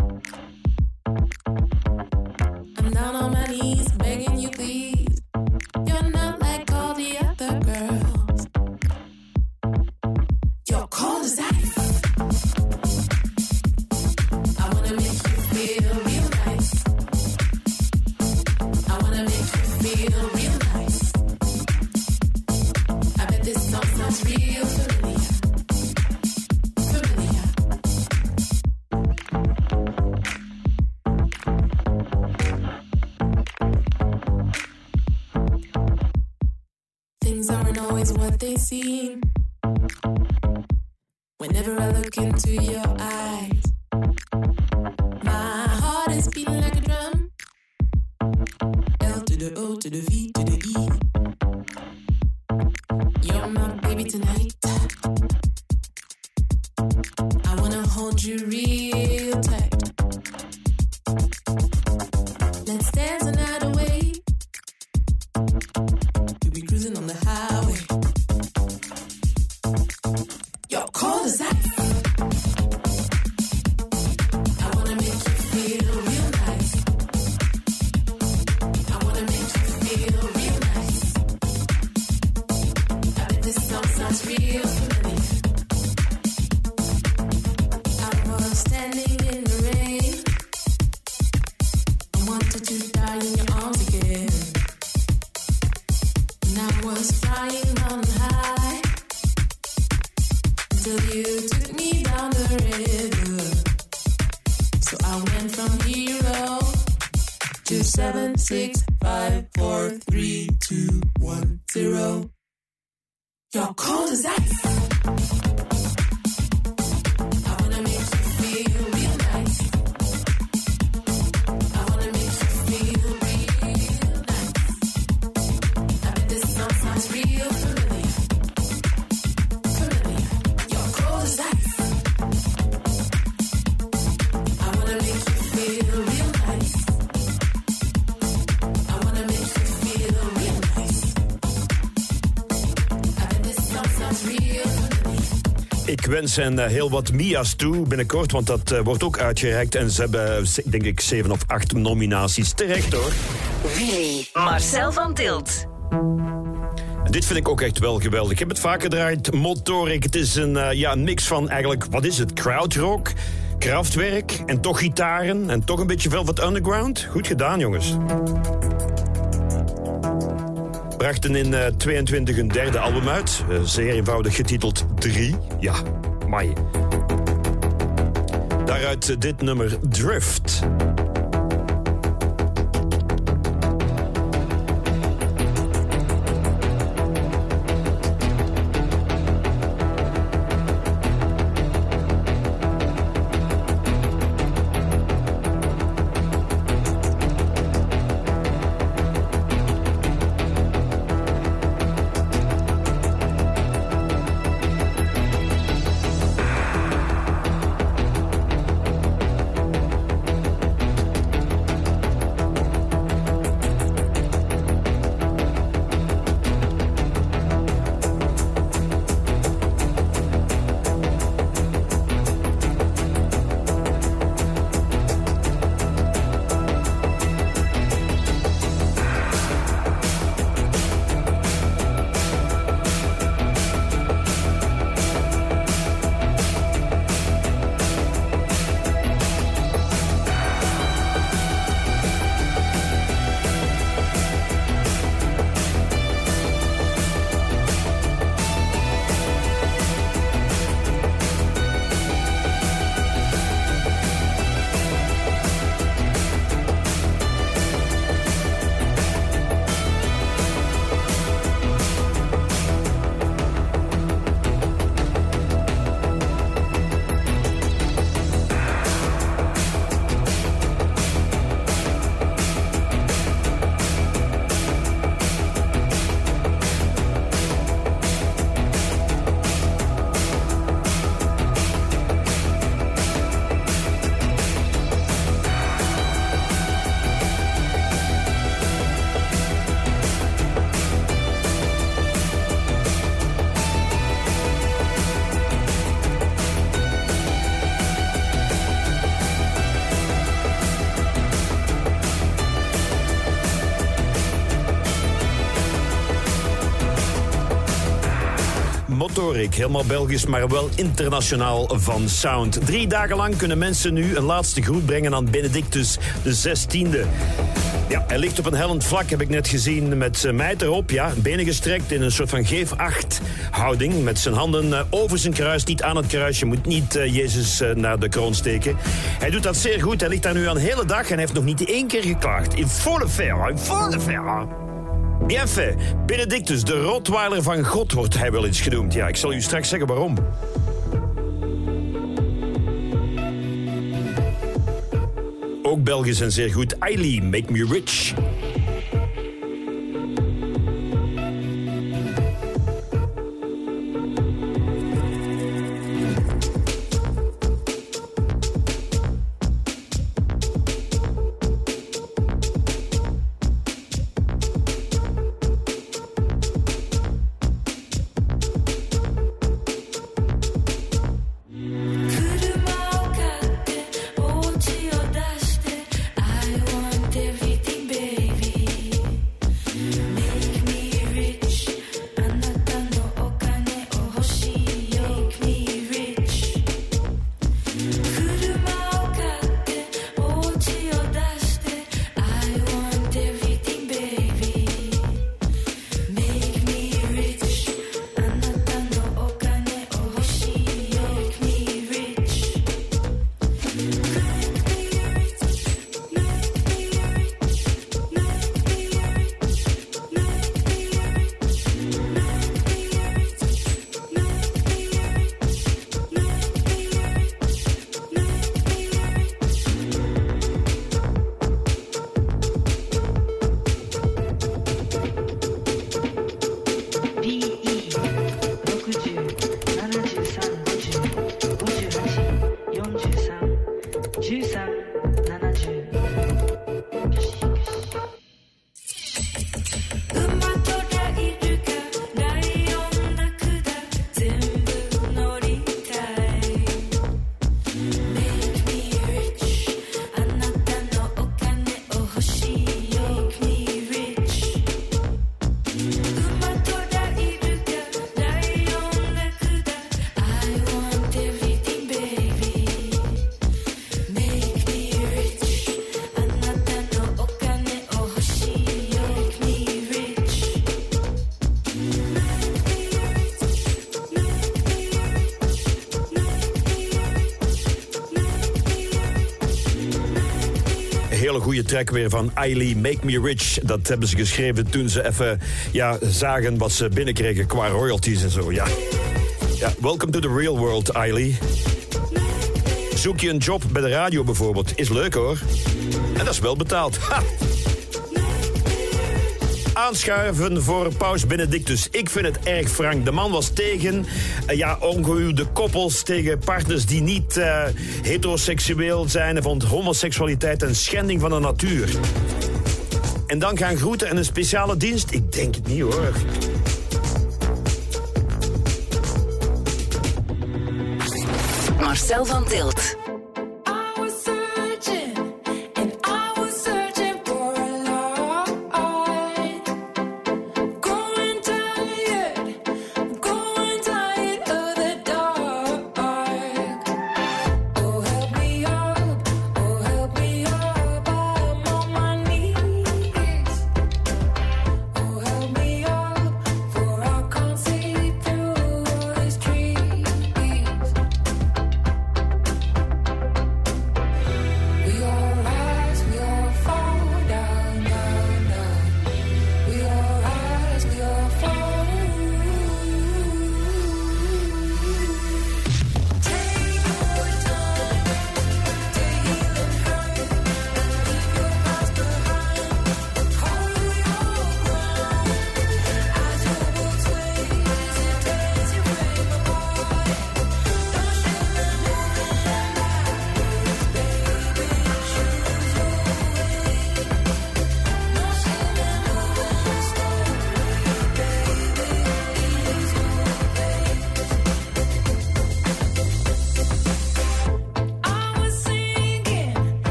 Hen eh, heel wat Mia's toe binnenkort, want dat eh, wordt ook uitgereikt. En ze hebben, eh, denk ik, zeven of acht nominaties. Terecht hoor. Willy. Marcel van Tilt. Dit vind ik ook echt wel geweldig. Ik heb het vaak gedraaid. Motoric. Het is een ja, een mix van eigenlijk, wat is het? Krautrock, kraftwerk en toch gitaren en toch een beetje Velvet Underground. Goed gedaan, jongens. Brachten in eh 22 een derde album uit. zeer eenvoudig getiteld 3. Ja, Daaruit eh, dit nummer Drift. Helemaal Belgisch, maar wel internationaal van sound. Drie dagen lang kunnen mensen nu een laatste groet brengen aan Benedictus XVI. Ja, hij ligt op een hellend vlak, heb ik net gezien, met zijn mijt erop. Ja, benen gestrekt in een soort van geef-acht-houding. Met zijn handen eh, over zijn kruis, niet aan het kruis. Je moet niet eh, Jezus eh, naar de kroon steken. Hij doet dat zeer goed. Hij ligt daar nu een hele dag en heeft nog niet één keer geklaagd. In volle faire, in volle faire. Bien. Benedictus, de Rottweiler van God, wordt hij wel eens genoemd. Ja, ik zal u straks zeggen waarom. Ook Belgisch en zeer goed. Eiley, Make Me Rich. producer goede track weer van Eiley, Make Me Rich. Dat hebben ze geschreven toen ze even ja, zagen wat ze binnenkregen qua royalties en zo. Ja. ja, welcome to the real world, Eiley. Zoek je een job bij de radio bijvoorbeeld. Is leuk hoor. En dat is wel betaald. Ha! Aanschuiven voor Paus Benedictus. Ik vind het erg frank. De man was tegen ja, ongehuwde koppels, tegen partners die niet eh, heteroseksueel zijn. Vond homoseksualiteit een schending van de natuur. En dan gaan groeten en een speciale dienst? Ik denk het niet hoor. Marcel van Tilt.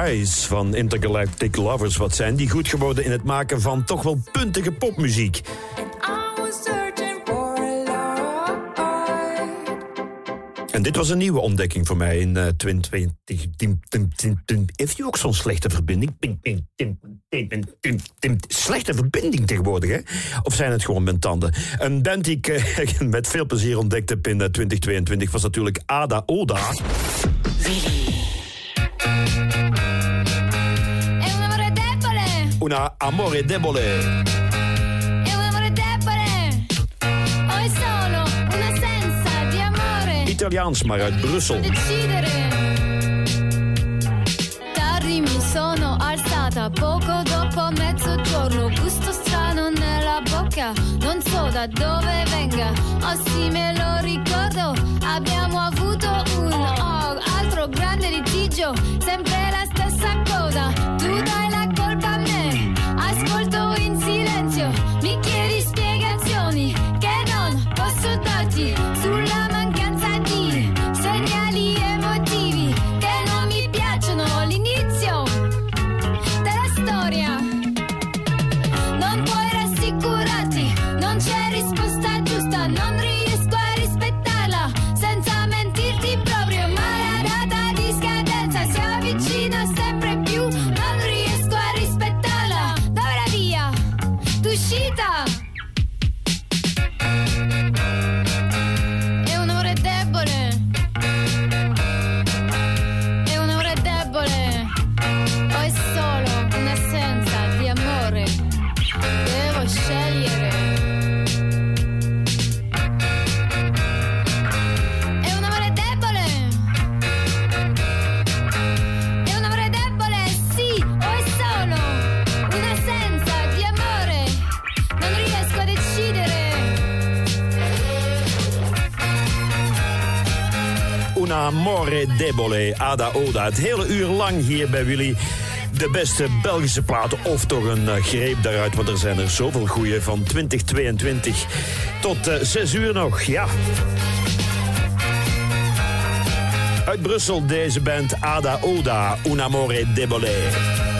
Van Intergalactic Lovers. Wat zijn die goed geworden in het maken van toch wel puntige popmuziek. En dit was een nieuwe ontdekking voor mij in eh, 2020. Tim, tim, tim, tim. Heeft u ook zo'n slechte verbinding? Slechte verbinding tegenwoordig, hè? Of zijn het gewoon mijn tanden? Een band die ik eh, <laughs> met veel plezier ontdekt heb in eh, 2022 was natuurlijk Ada Oda. Una amore debole. è un amore debole. O è solo un'assenza di amore. Italiaans, maar uit Brussel. Decidere. Tardi mi sono alzata poco dopo mezzogiorno. Gusto strano nella bocca, non so da dove venga. Oh sì, me lo ricordo. Abbiamo avuto un oh, altro grande litigio. Sempre la stessa cosa. Tu amore debole, Ada Oda. Het hele uur lang hier bij Willy. De beste Belgische platen, of toch een eh, greep daaruit, want er zijn er zoveel goeie van 2022 tot eh, 6 uur nog, ja. Uit Brussel deze band Ada Oda, Un amore debole.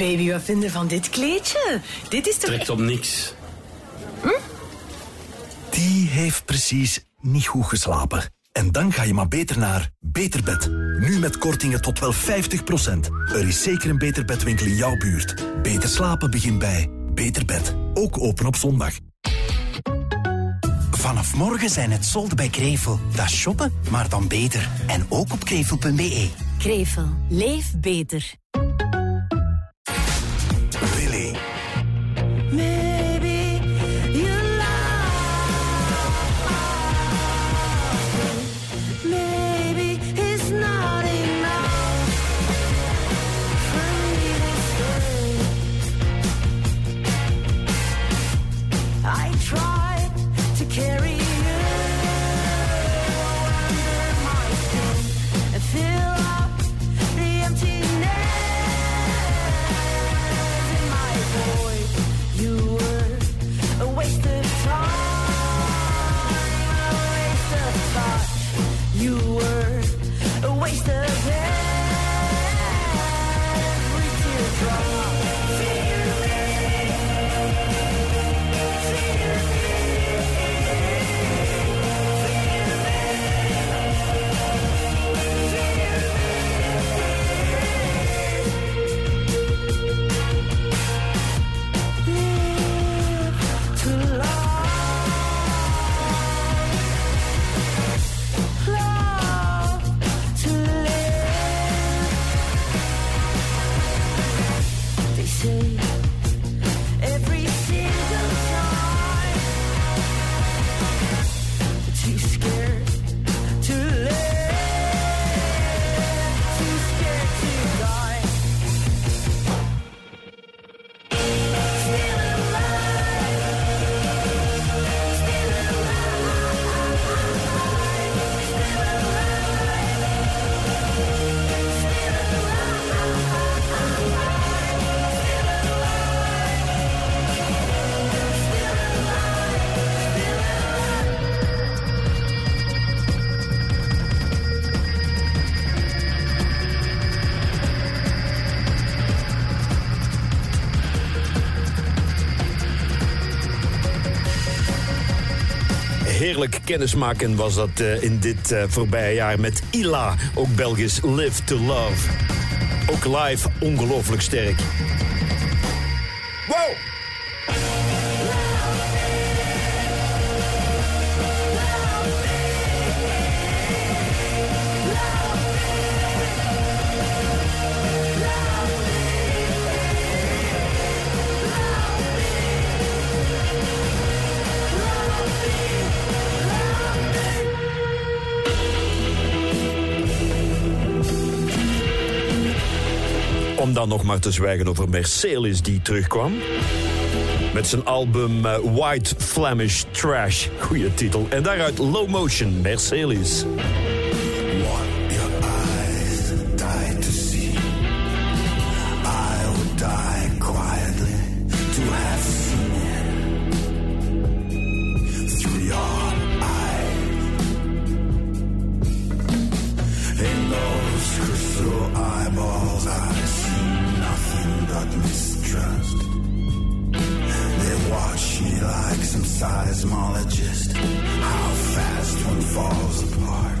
Baby, wat vinden van dit kleedje? Dit is toch... Trekt op niks. Die heeft precies niet goed geslapen. En dan ga je maar beter naar Beterbed. Nu met kortingen tot wel 50%. Er is zeker een Beterbedwinkel in jouw buurt. Beter slapen begint bij Beterbed. Ook open op zondag. Vanaf morgen zijn het solden bij Krevel. Dat is shoppen, maar dan beter. En ook op krevel.be. Krevel. Leef beter. Kennismaken was dat eh, in dit eh, voorbije jaar met Ila, ook Belgisch Live to Love. Ook live ongelooflijk sterk. Dan nog maar te zwijgen over Mercedes die terugkwam. Met zijn album eh, White Flemish Trash. Goeie titel. En daaruit Low Motion, Mercedes. seismologist. How fast one falls apart.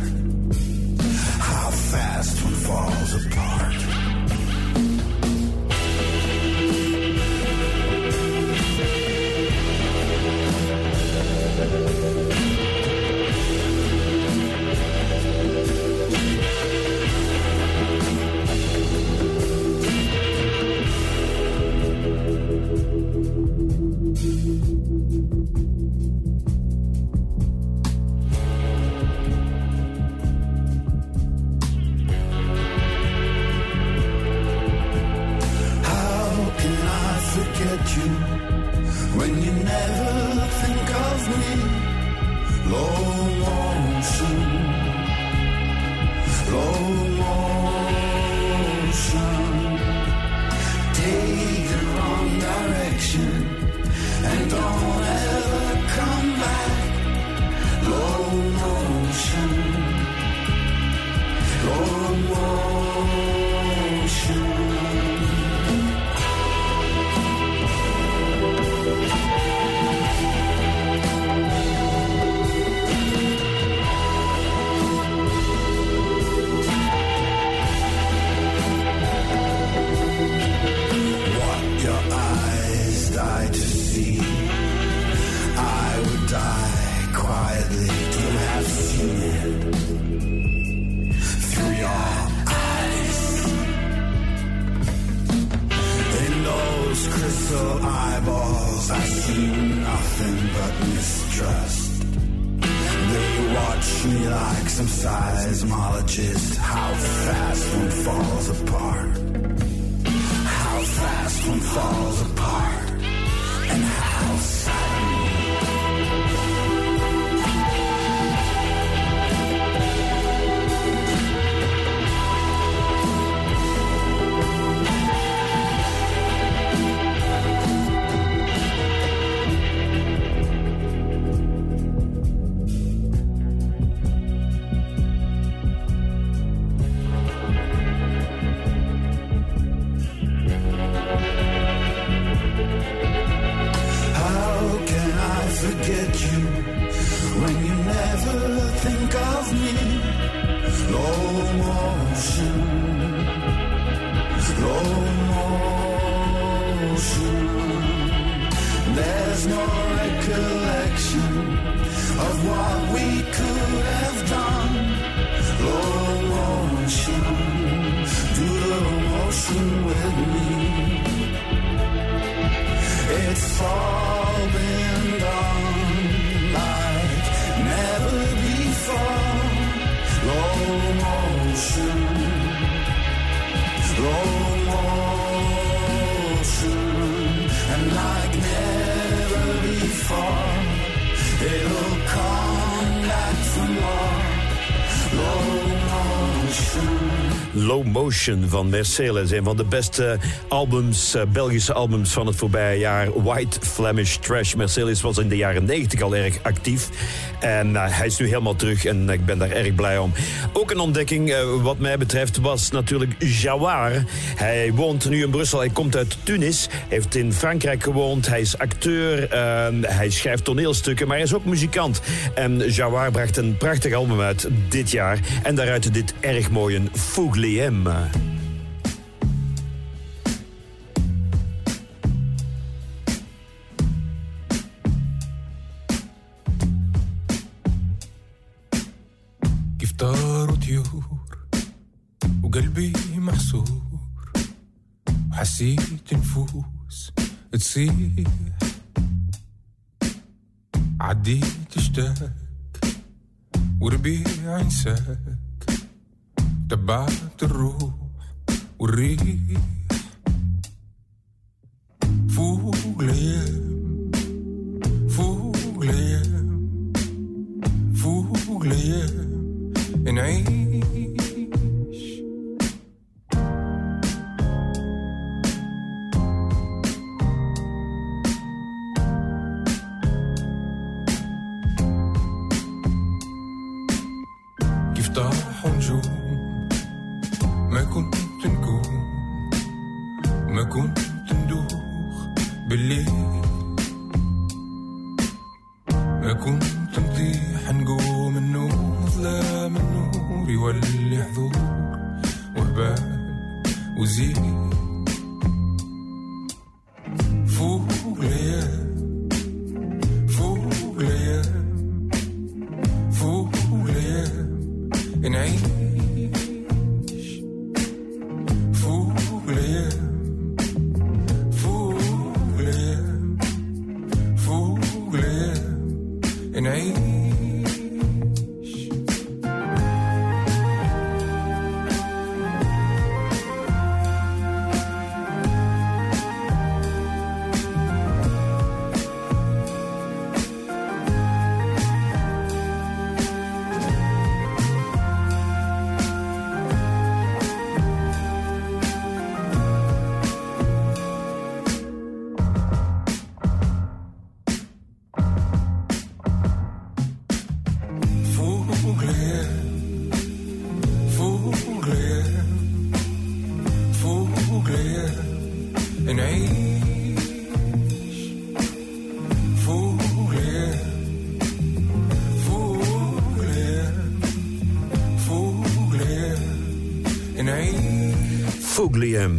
Van Mercedes. Een van de beste albums, eh, Belgische albums van het voorbije jaar. White Flemish Trash. Mercedes was in de jaren 90 al erg actief. En eh, hij is nu helemaal terug en ik ben daar erg blij om. Ook een ontdekking eh, wat mij betreft was natuurlijk Jawar. Hij woont nu in Brussel. Hij komt uit Tunis. Heeft in Frankrijk gewoond. Hij is acteur. eh, hij schrijft toneelstukken. Maar hij is ook muzikant. En Jawar bracht een prachtig album uit dit jaar. En daaruit dit erg mooie Fougliem. كيف طاروا طيور وقلبي محصور وحسيت نفوس تصيح. عديت اشتاق وربيع انساك. تبعت الروح والريح فوق الايام فوق الايام فوق الايام نعيش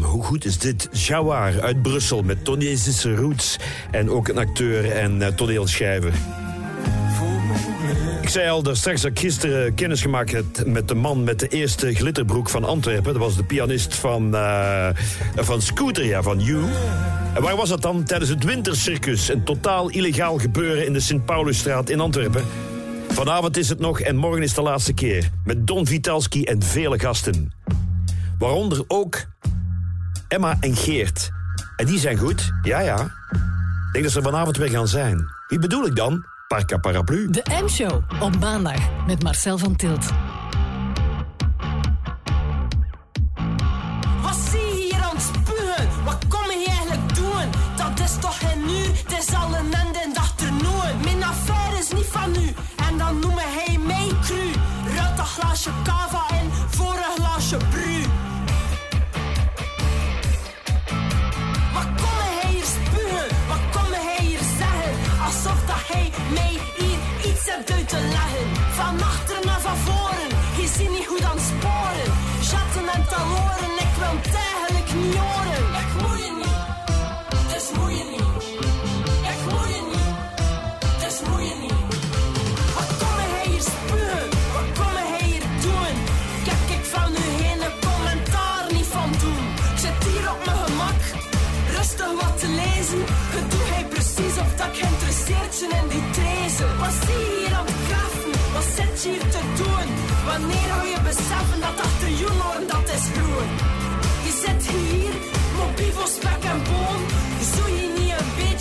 Hoe goed is dit? Jawar uit Brussel met Tunesische roots. En ook een acteur en eh, toneelschrijver. Ik zei al, dat straks dat ik gisteren kennis gemaakt heb met de man met de eerste glitterbroek van Antwerpen. Dat was de pianist van, eh, van Scooter, ja, van You. En waar was dat dan? Tijdens het Wintercircus. Een totaal illegaal gebeuren in de Sint-Paulusstraat in Antwerpen. Vanavond is het nog en morgen is de laatste keer. Met Don Vitalski en vele gasten. Waaronder ook Emma en Geert. En die zijn goed, ja ja. Ik denk dat ze vanavond weer gaan zijn. Wie bedoel ik dan? Parka Paraplu. De M-show op maandag met Marcel van Tilt.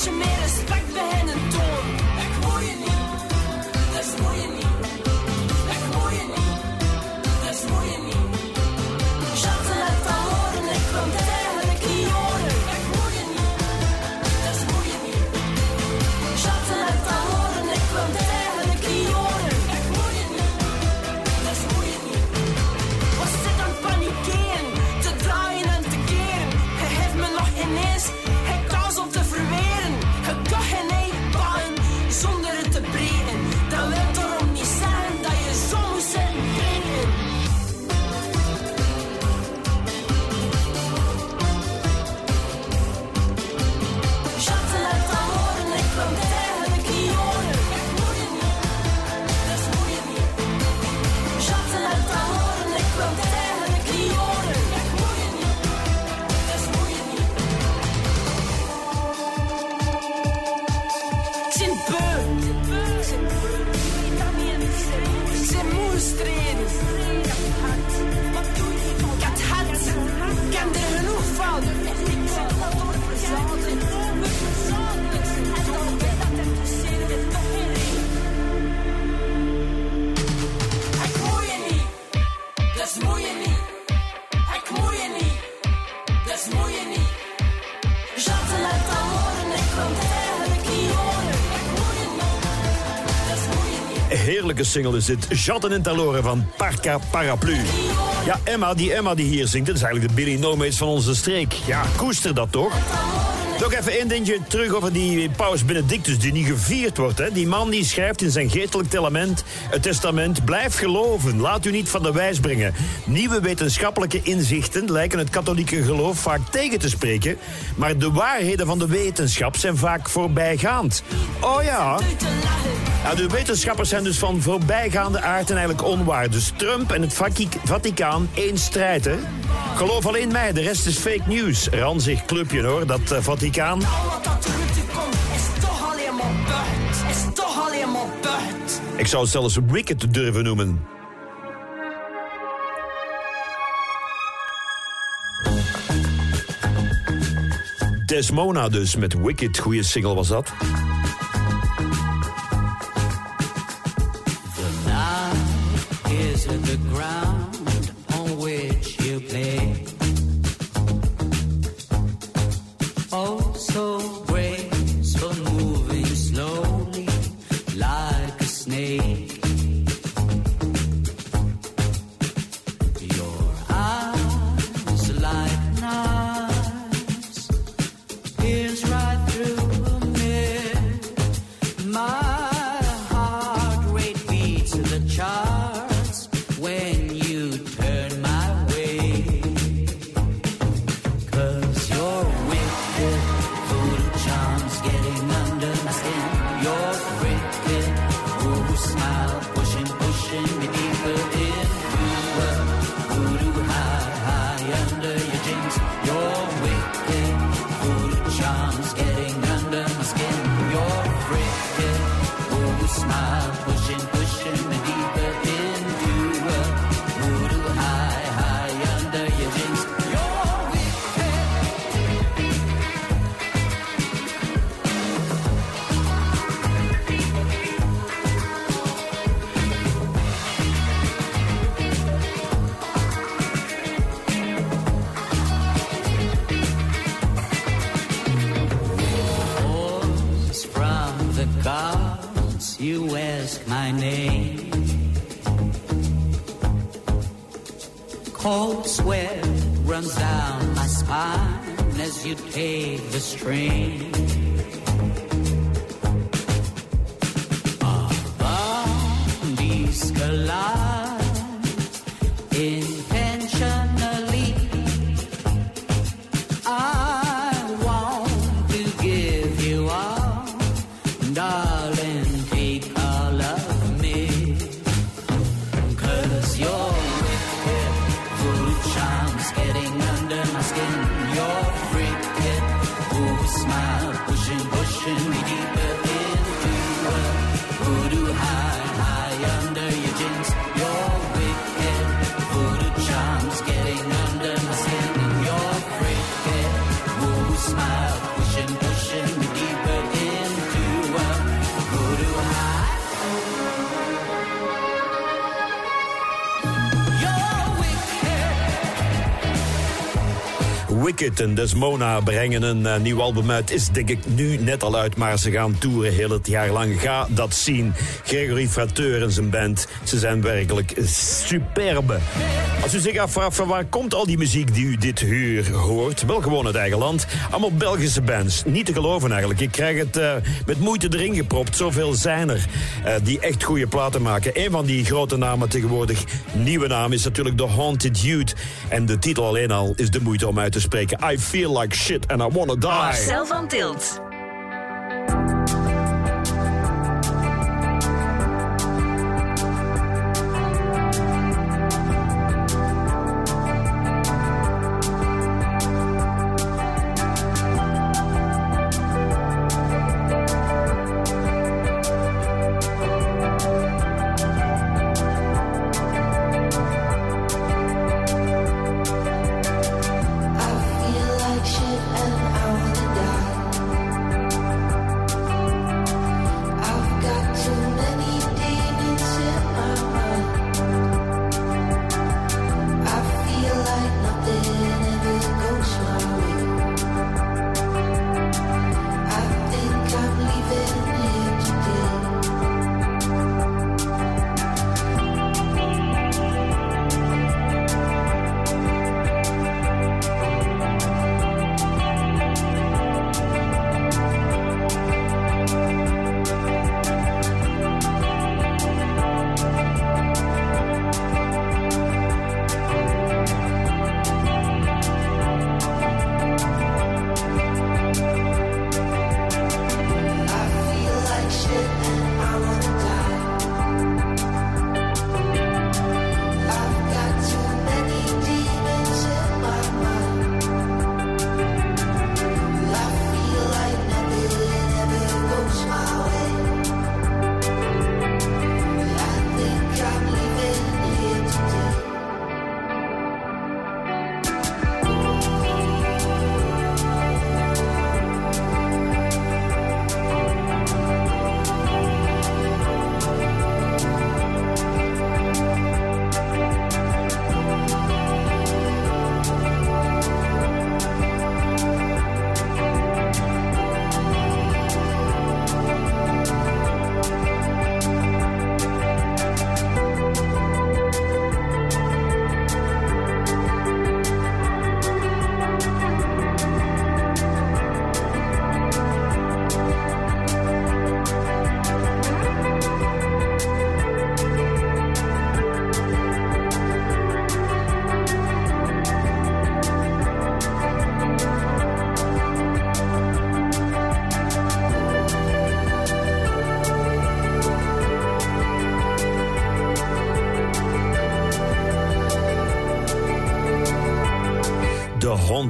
that you made heerlijke single is dit. Jatten en Taloren van Parca Paraplu. Ja, Emma, die Emma die hier zingt, dat is eigenlijk de Billy Nomates van onze streek. Ja, koester dat toch? Nog even één dingetje terug over die paus Benedictus die niet gevierd wordt. Hè. Die man die schrijft in zijn geestelijk testament, het testament... Blijf geloven, laat u niet van de wijs brengen. Nieuwe wetenschappelijke inzichten lijken het katholieke geloof vaak tegen te spreken... maar de waarheden van de wetenschap zijn vaak voorbijgaand. Oh ja... Ja, de wetenschappers zijn dus van voorbijgaande aard en eigenlijk onwaar. Dus Trump en het Vati- Vaticaan één strijd, hè? Geloof alleen mij, de rest is fake news. Ranzig clubje, hoor, dat eh, Vaticaan. Ik zou het zelfs Wicked durven noemen. Desmona dus, met Wicked. Goeie single was dat. The ground take Wicked en Desmona brengen een eh, nieuw album uit. Is denk ik nu net al uit, maar ze gaan toeren heel het jaar lang. Ga dat zien. Gregory Frateur en zijn band. Ze zijn werkelijk superbe. Als u zich afvraagt van waar komt al die muziek die u dit uur hoort? Wel gewoon uit eigen land. Allemaal Belgische bands. Niet te geloven eigenlijk. Ik krijg het eh, met moeite erin gepropt. Zoveel zijn er eh, die echt goede platen maken. Een van die grote namen tegenwoordig, nieuwe naam, is natuurlijk The Haunted Youth. En de titel alleen al is de moeite om uit te spreken. I feel like shit and I wanna die. Marcel van Tilt.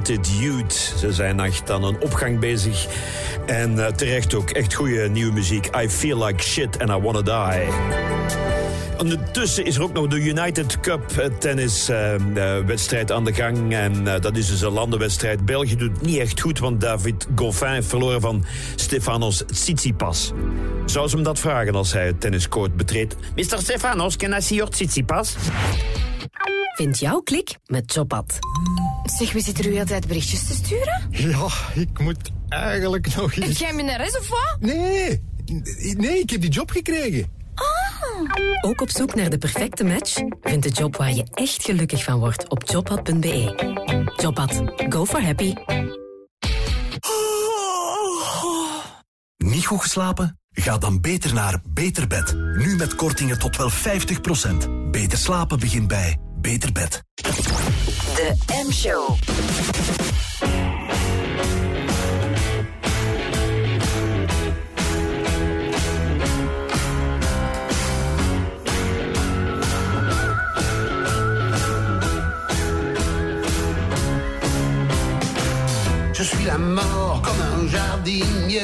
Haunted Youth. Ze zijn echt aan een opgang bezig. En eh, terecht ook echt goede nieuwe muziek. I Feel Like Shit and I Wanna Die. Ondertussen is er ook nog de United Cup eh, tennis eh, eh, wedstrijd aan de gang. En eh, dat is dus een landenwedstrijd. België doet het niet echt goed, want David Goffin heeft verloren van Stefanos Tsitsipas. Zou ze hem dat vragen als hij het tenniscourt betreedt? Mr. Stefanos, can I see your Tsitsipas? Vind jouw klik met Jobat. Zeg, wie zit er u altijd berichtjes te sturen? Ja, ik moet eigenlijk nog Heb eens... jij minnares of wat? Nee, nee, ik heb die job gekregen. Ook op zoek naar de perfecte match? Vind de job waar je echt gelukkig van wordt op jobhad.be. Jobhad. Go for happy. Niet goed geslapen? Ga dan beter naar Beter Bed. Nu met kortingen tot wel 50%. Beter slapen begint bij Beter Bed. M-show. Je suis la mort comme un jardinier.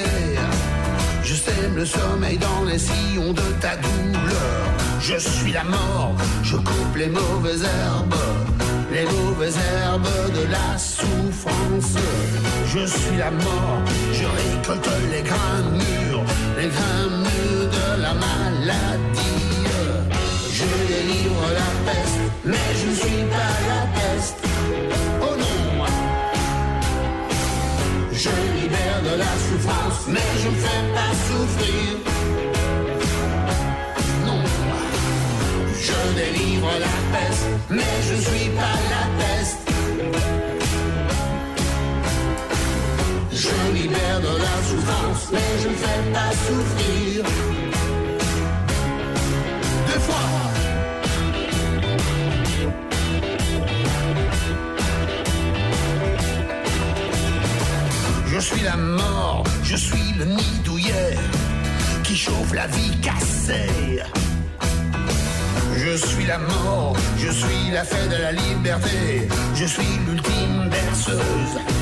Je sème le sommeil dans les sillons de ta douleur. Je suis la mort, je coupe les mauvaises herbes, les mauvaises herbes de la souffrance. Je suis la mort, je récolte les grains les grains de la maladie. Je délivre la peste, mais je ne suis pas la peste. Oh non! Je libère de la souffrance, mais je ne fais pas souffrir. Mais je ne fais pas souffrir. Deux fois. Je suis la mort, je suis le nid qui chauffe la vie cassée. Je suis la mort, je suis la fête de la liberté, je suis l'ultime berceuse.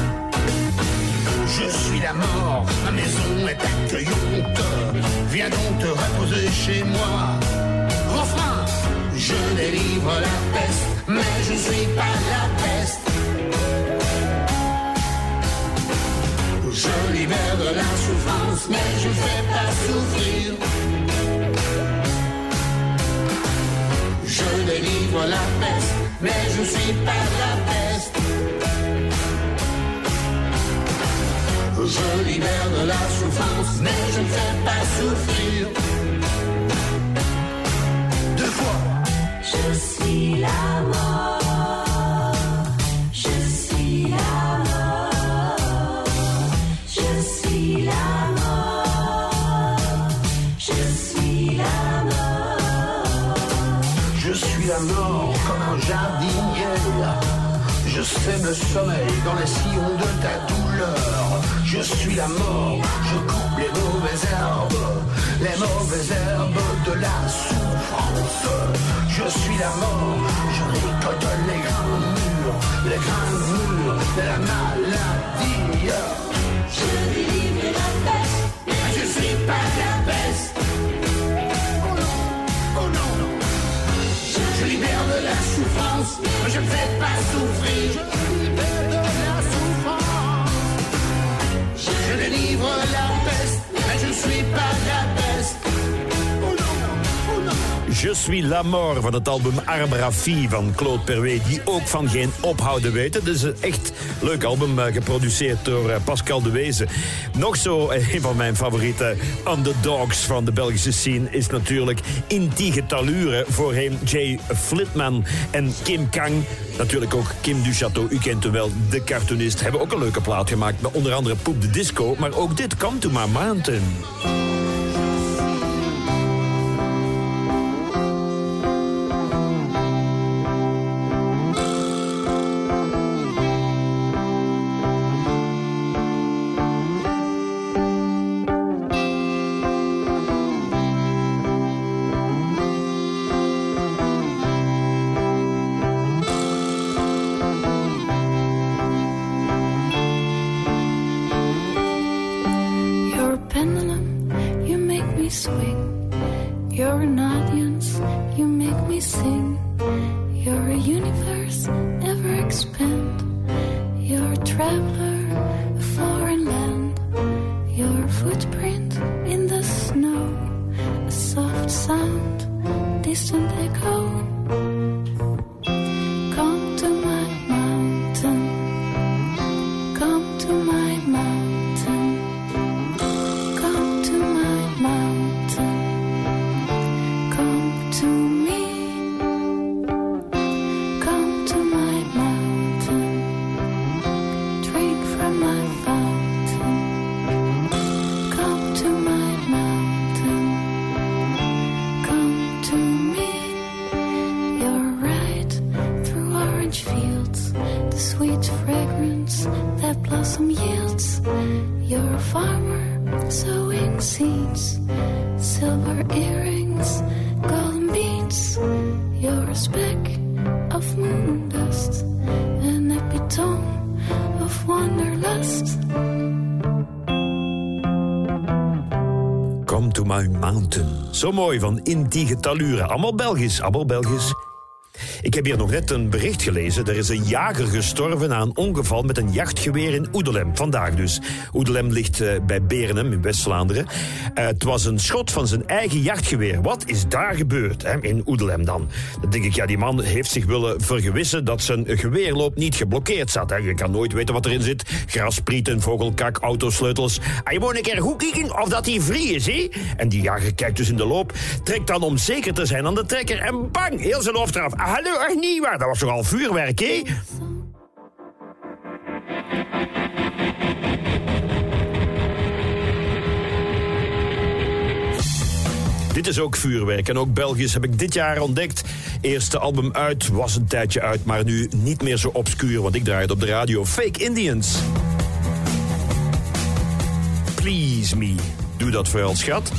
Je suis la mort, ma maison est accueillante, viens donc te reposer chez moi. Refrain, je délivre la peste, mais je suis pas la peste. Je libère de la souffrance, mais je fais pas souffrir. Je délivre la peste, mais je suis pas la peste. Je libère de la souffrance, mais je ne fais pas souffrir. Deux fois. Je suis la mort. Je suis la mort. Je suis la mort. Je suis la mort. Je suis la mort comme un jardinier. Je sème le sommeil dans les sillons de ta douleur. Je suis la mort, je coupe les mauvaises herbes, les mauvaises herbes de la souffrance. Je suis la mort, je récolte les grains mûrs, les grains mûrs de la maladie. Je délivre la peste, mais je suis pas la peste. Oh non, oh non. Je libère de la souffrance, je ne fais pas souffrir. Je délivre la peste, mais je ne suis pas la Je suis la mort van het album Arbrafie van Claude Perwet, die ook van geen ophouden weet. Het is een echt leuk album, eh, geproduceerd door eh, Pascal de Wezen. Nog zo eh, een van mijn favoriete underdogs van de Belgische scene is natuurlijk Intige Talure, voorheen Jay Flitman en Kim Kang. Natuurlijk ook Kim Duchateau, u kent hem wel, de cartoonist. Hebben ook een leuke plaat gemaakt met onder andere Poep de Disco, maar ook dit Come to My Mountain. Footprint in the snow, a soft sound, distant Zo mooi van Intige Talure. Allemaal Belgisch, allemaal Belgisch. Heb hier nog net een bericht gelezen. Er is een jager gestorven na een ongeval met een jachtgeweer in Oedelem. Vandaag dus. Oedelem ligt eh, bij Berenem in West-Vlaanderen. Eh, het was een schot van zijn eigen jachtgeweer. Wat is daar gebeurd hè, in Oedelem dan? Dan denk ik, ja, die man heeft zich willen vergewissen dat zijn geweerloop niet geblokkeerd zat. Hè. Je kan nooit weten wat erin zit. Grasprieten, vogelkak, autosleutels. En je moet een keer goed kijken of dat hij vrij is, hè? En die jager kijkt dus in de loop, trekt dan om zeker te zijn aan de trekker en bang, heel zijn hoofd eraf. Hallo, niet waar. Dat was toch al vuurwerk, hè? Dit is ook vuurwerk en ook Belgisch heb ik dit jaar ontdekt. Eerste album uit, was een tijdje uit, maar nu niet meer zo obscuur, want ik draai het op de radio. Fake Indians. Please me. Doe dat vooral, schat.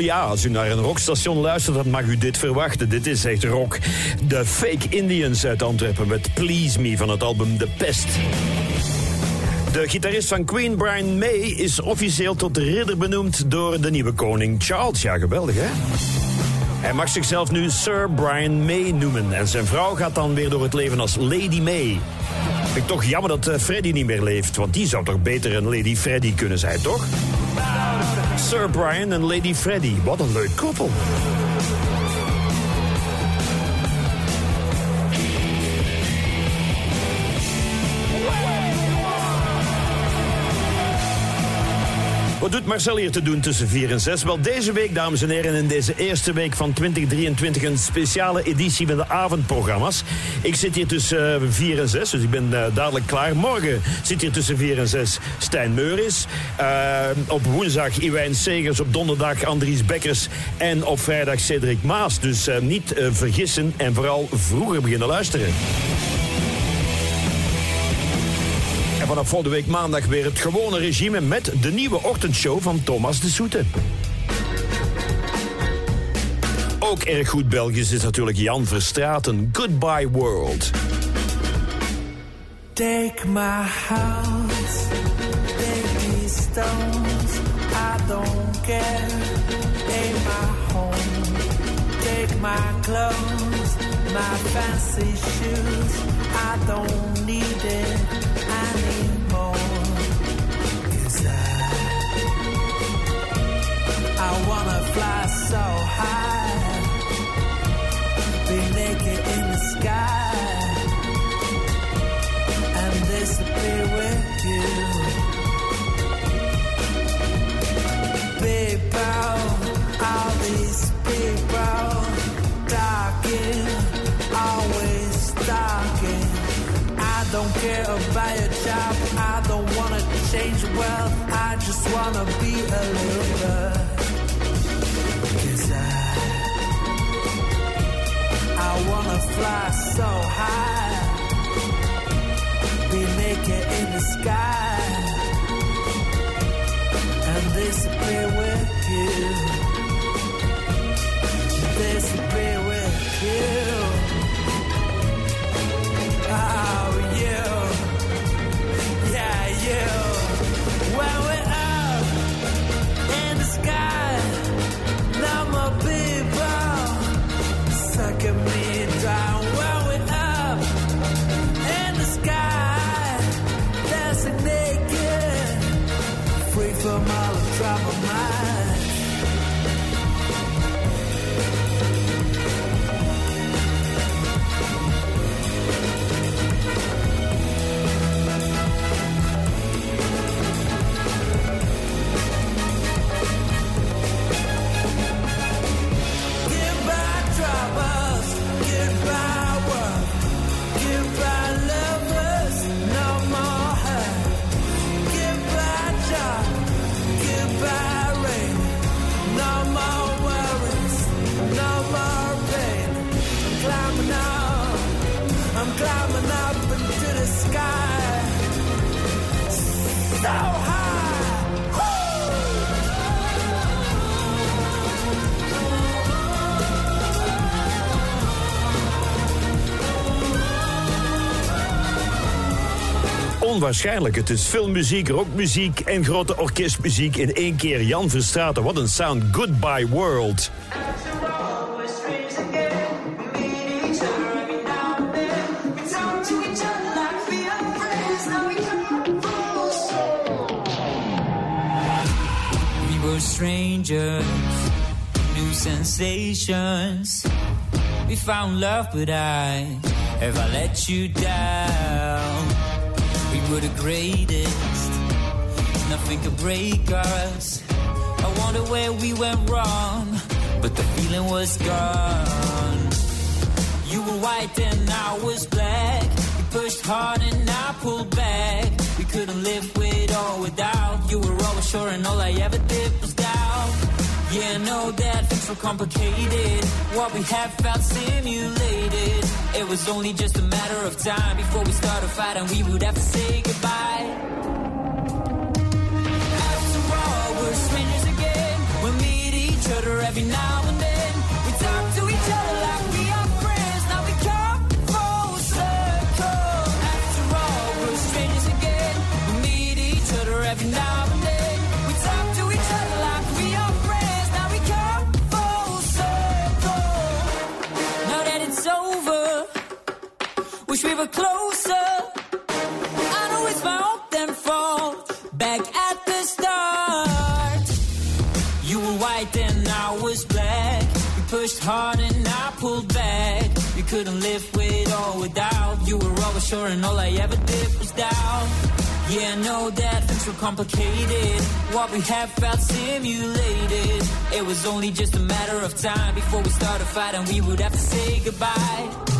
Ja, als u naar een rockstation luistert, dan mag u dit verwachten. Dit is echt rock. De Fake Indians uit Antwerpen met Please Me van het album The Pest. De gitarist van Queen, Brian May, is officieel tot ridder benoemd door de nieuwe koning Charles. Ja, geweldig hè? Hij mag zichzelf nu Sir Brian May noemen. En zijn vrouw gaat dan weer door het leven als Lady May. Vind ik toch jammer dat eh, Freddy niet meer leeft. Want die zou toch beter een Lady Freddy kunnen zijn, toch? Sir Brian en Lady Freddy. Wat een leuk koppel. Wat doet Marcel hier te doen tussen 4 en 6? Wel, deze week, dames en heren, in deze eerste week van 2023 een speciale editie van de avondprogramma's. Ik zit hier tussen 4 en 6, dus ik ben eh, dadelijk klaar. Morgen zit hier tussen 4 en 6 Stijn Meuris. Eh, op woensdag Iwijn Segers, op donderdag Andries Bekkers en op vrijdag Cedric Maas. Dus eh, niet eh, vergissen en vooral vroeger beginnen luisteren. Vanaf volgende week maandag weer het gewone regime met de nieuwe ochtendshow van Thomas de Soete. Ook erg goed Belgisch is natuurlijk Jan Verstraeten. Goodbye World. Take my house, take these stones, I don't care. Take my home, take my clothes, my fancy shoes, I don't need it I, wanna fly so high, be naked in the sky and disappear with you. People, all these people talking, always talking. I don't care about your job, I don't change the world, I just wanna be a little bird. 'Cause I, I wanna fly so high be naked in the sky and disappear with you. Disappear Onwaarschijnlijk, het is filmmuziek, rockmuziek en grote orkestmuziek in één keer. Jan Verstraeten, wat een sound. Goodbye World. Strangers, new sensations. We found love, but I have I let you down. We were the greatest, nothing could break us. I wonder where we went wrong, but the feeling was gone. You were white and I was black. You pushed hard and I pulled back. We couldn't live with or without. You were always sure and all I ever did was doubt. Yeah, know that things were complicated. What we had felt simulated. It was only just a matter of time before we started fighting. We would have to say goodbye. After all, we're strangers again. We meet each other Wish we were closer. I know it's my own damn fault. Back at the start, you were white and I was black. You pushed hard and I pulled back. You couldn't live with or without. You were always sure and all I ever did was doubt. Yeah, I know that things were complicated. What we had felt simulated. It was only just a matter of time before we started fighting. We would have to say goodbye.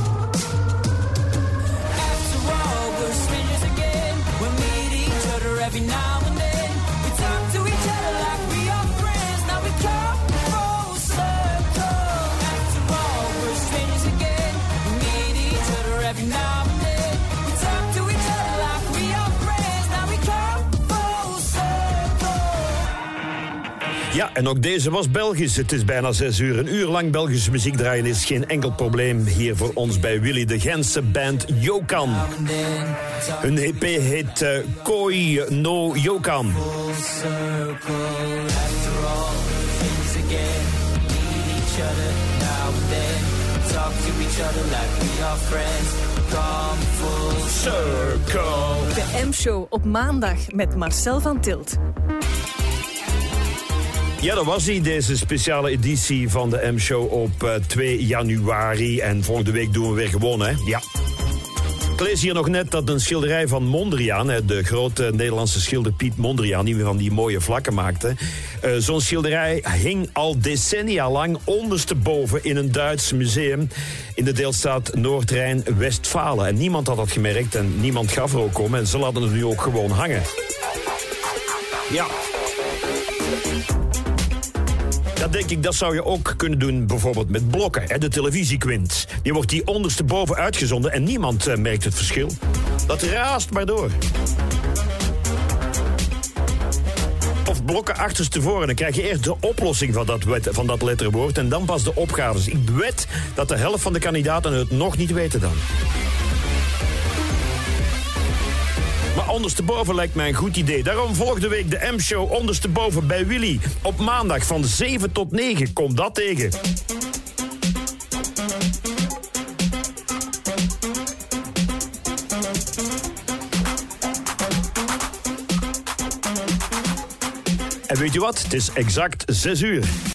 Every now and then. We talk to each other like we are friends. Now we come full circle. After all, we're strangers again. We meet each other every now and then. Ja, en ook deze was Belgisch. Het is bijna zes uur. Een uur lang Belgische muziek draaien is geen enkel probleem hier voor ons bij Willy de Gentse band Jokan. Hun EP heet eh, Koi no Jokan. De M-show op maandag met Marcel van Tilt. Ja, dat was hij, deze speciale editie van de M-show op eh, 2 januari. En volgende week doen we weer gewoon, hè? Ja. Ik lees hier nog net dat een schilderij van Mondriaan, de grote Nederlandse schilder Piet Mondriaan, die van die mooie vlakken maakte. eh, Zo'n schilderij hing al decennia lang ondersteboven in een Duits museum in de deelstaat Noord-Rijn-Westfalen. En niemand had dat gemerkt en niemand gaf er ook om. En ze laten het nu ook gewoon hangen. Ja. Denk ik, dat zou je ook kunnen doen bijvoorbeeld met blokken. Hè, de televisiequint. Die wordt die ondersteboven uitgezonden en niemand eh, merkt het verschil. Dat raast maar door. Of blokken achterstevoren. Dan krijg je eerst de oplossing van dat, van dat letterwoord en dan pas de opgaves. Ik wed dat de helft van de kandidaten het nog niet weten dan. Ondersteboven lijkt mij een goed idee. Daarom volgende week de M-show ondersteboven bij Willy. Op maandag van 7 tot 9. Kom dat tegen. En weet je wat? Het is exact 6 uur.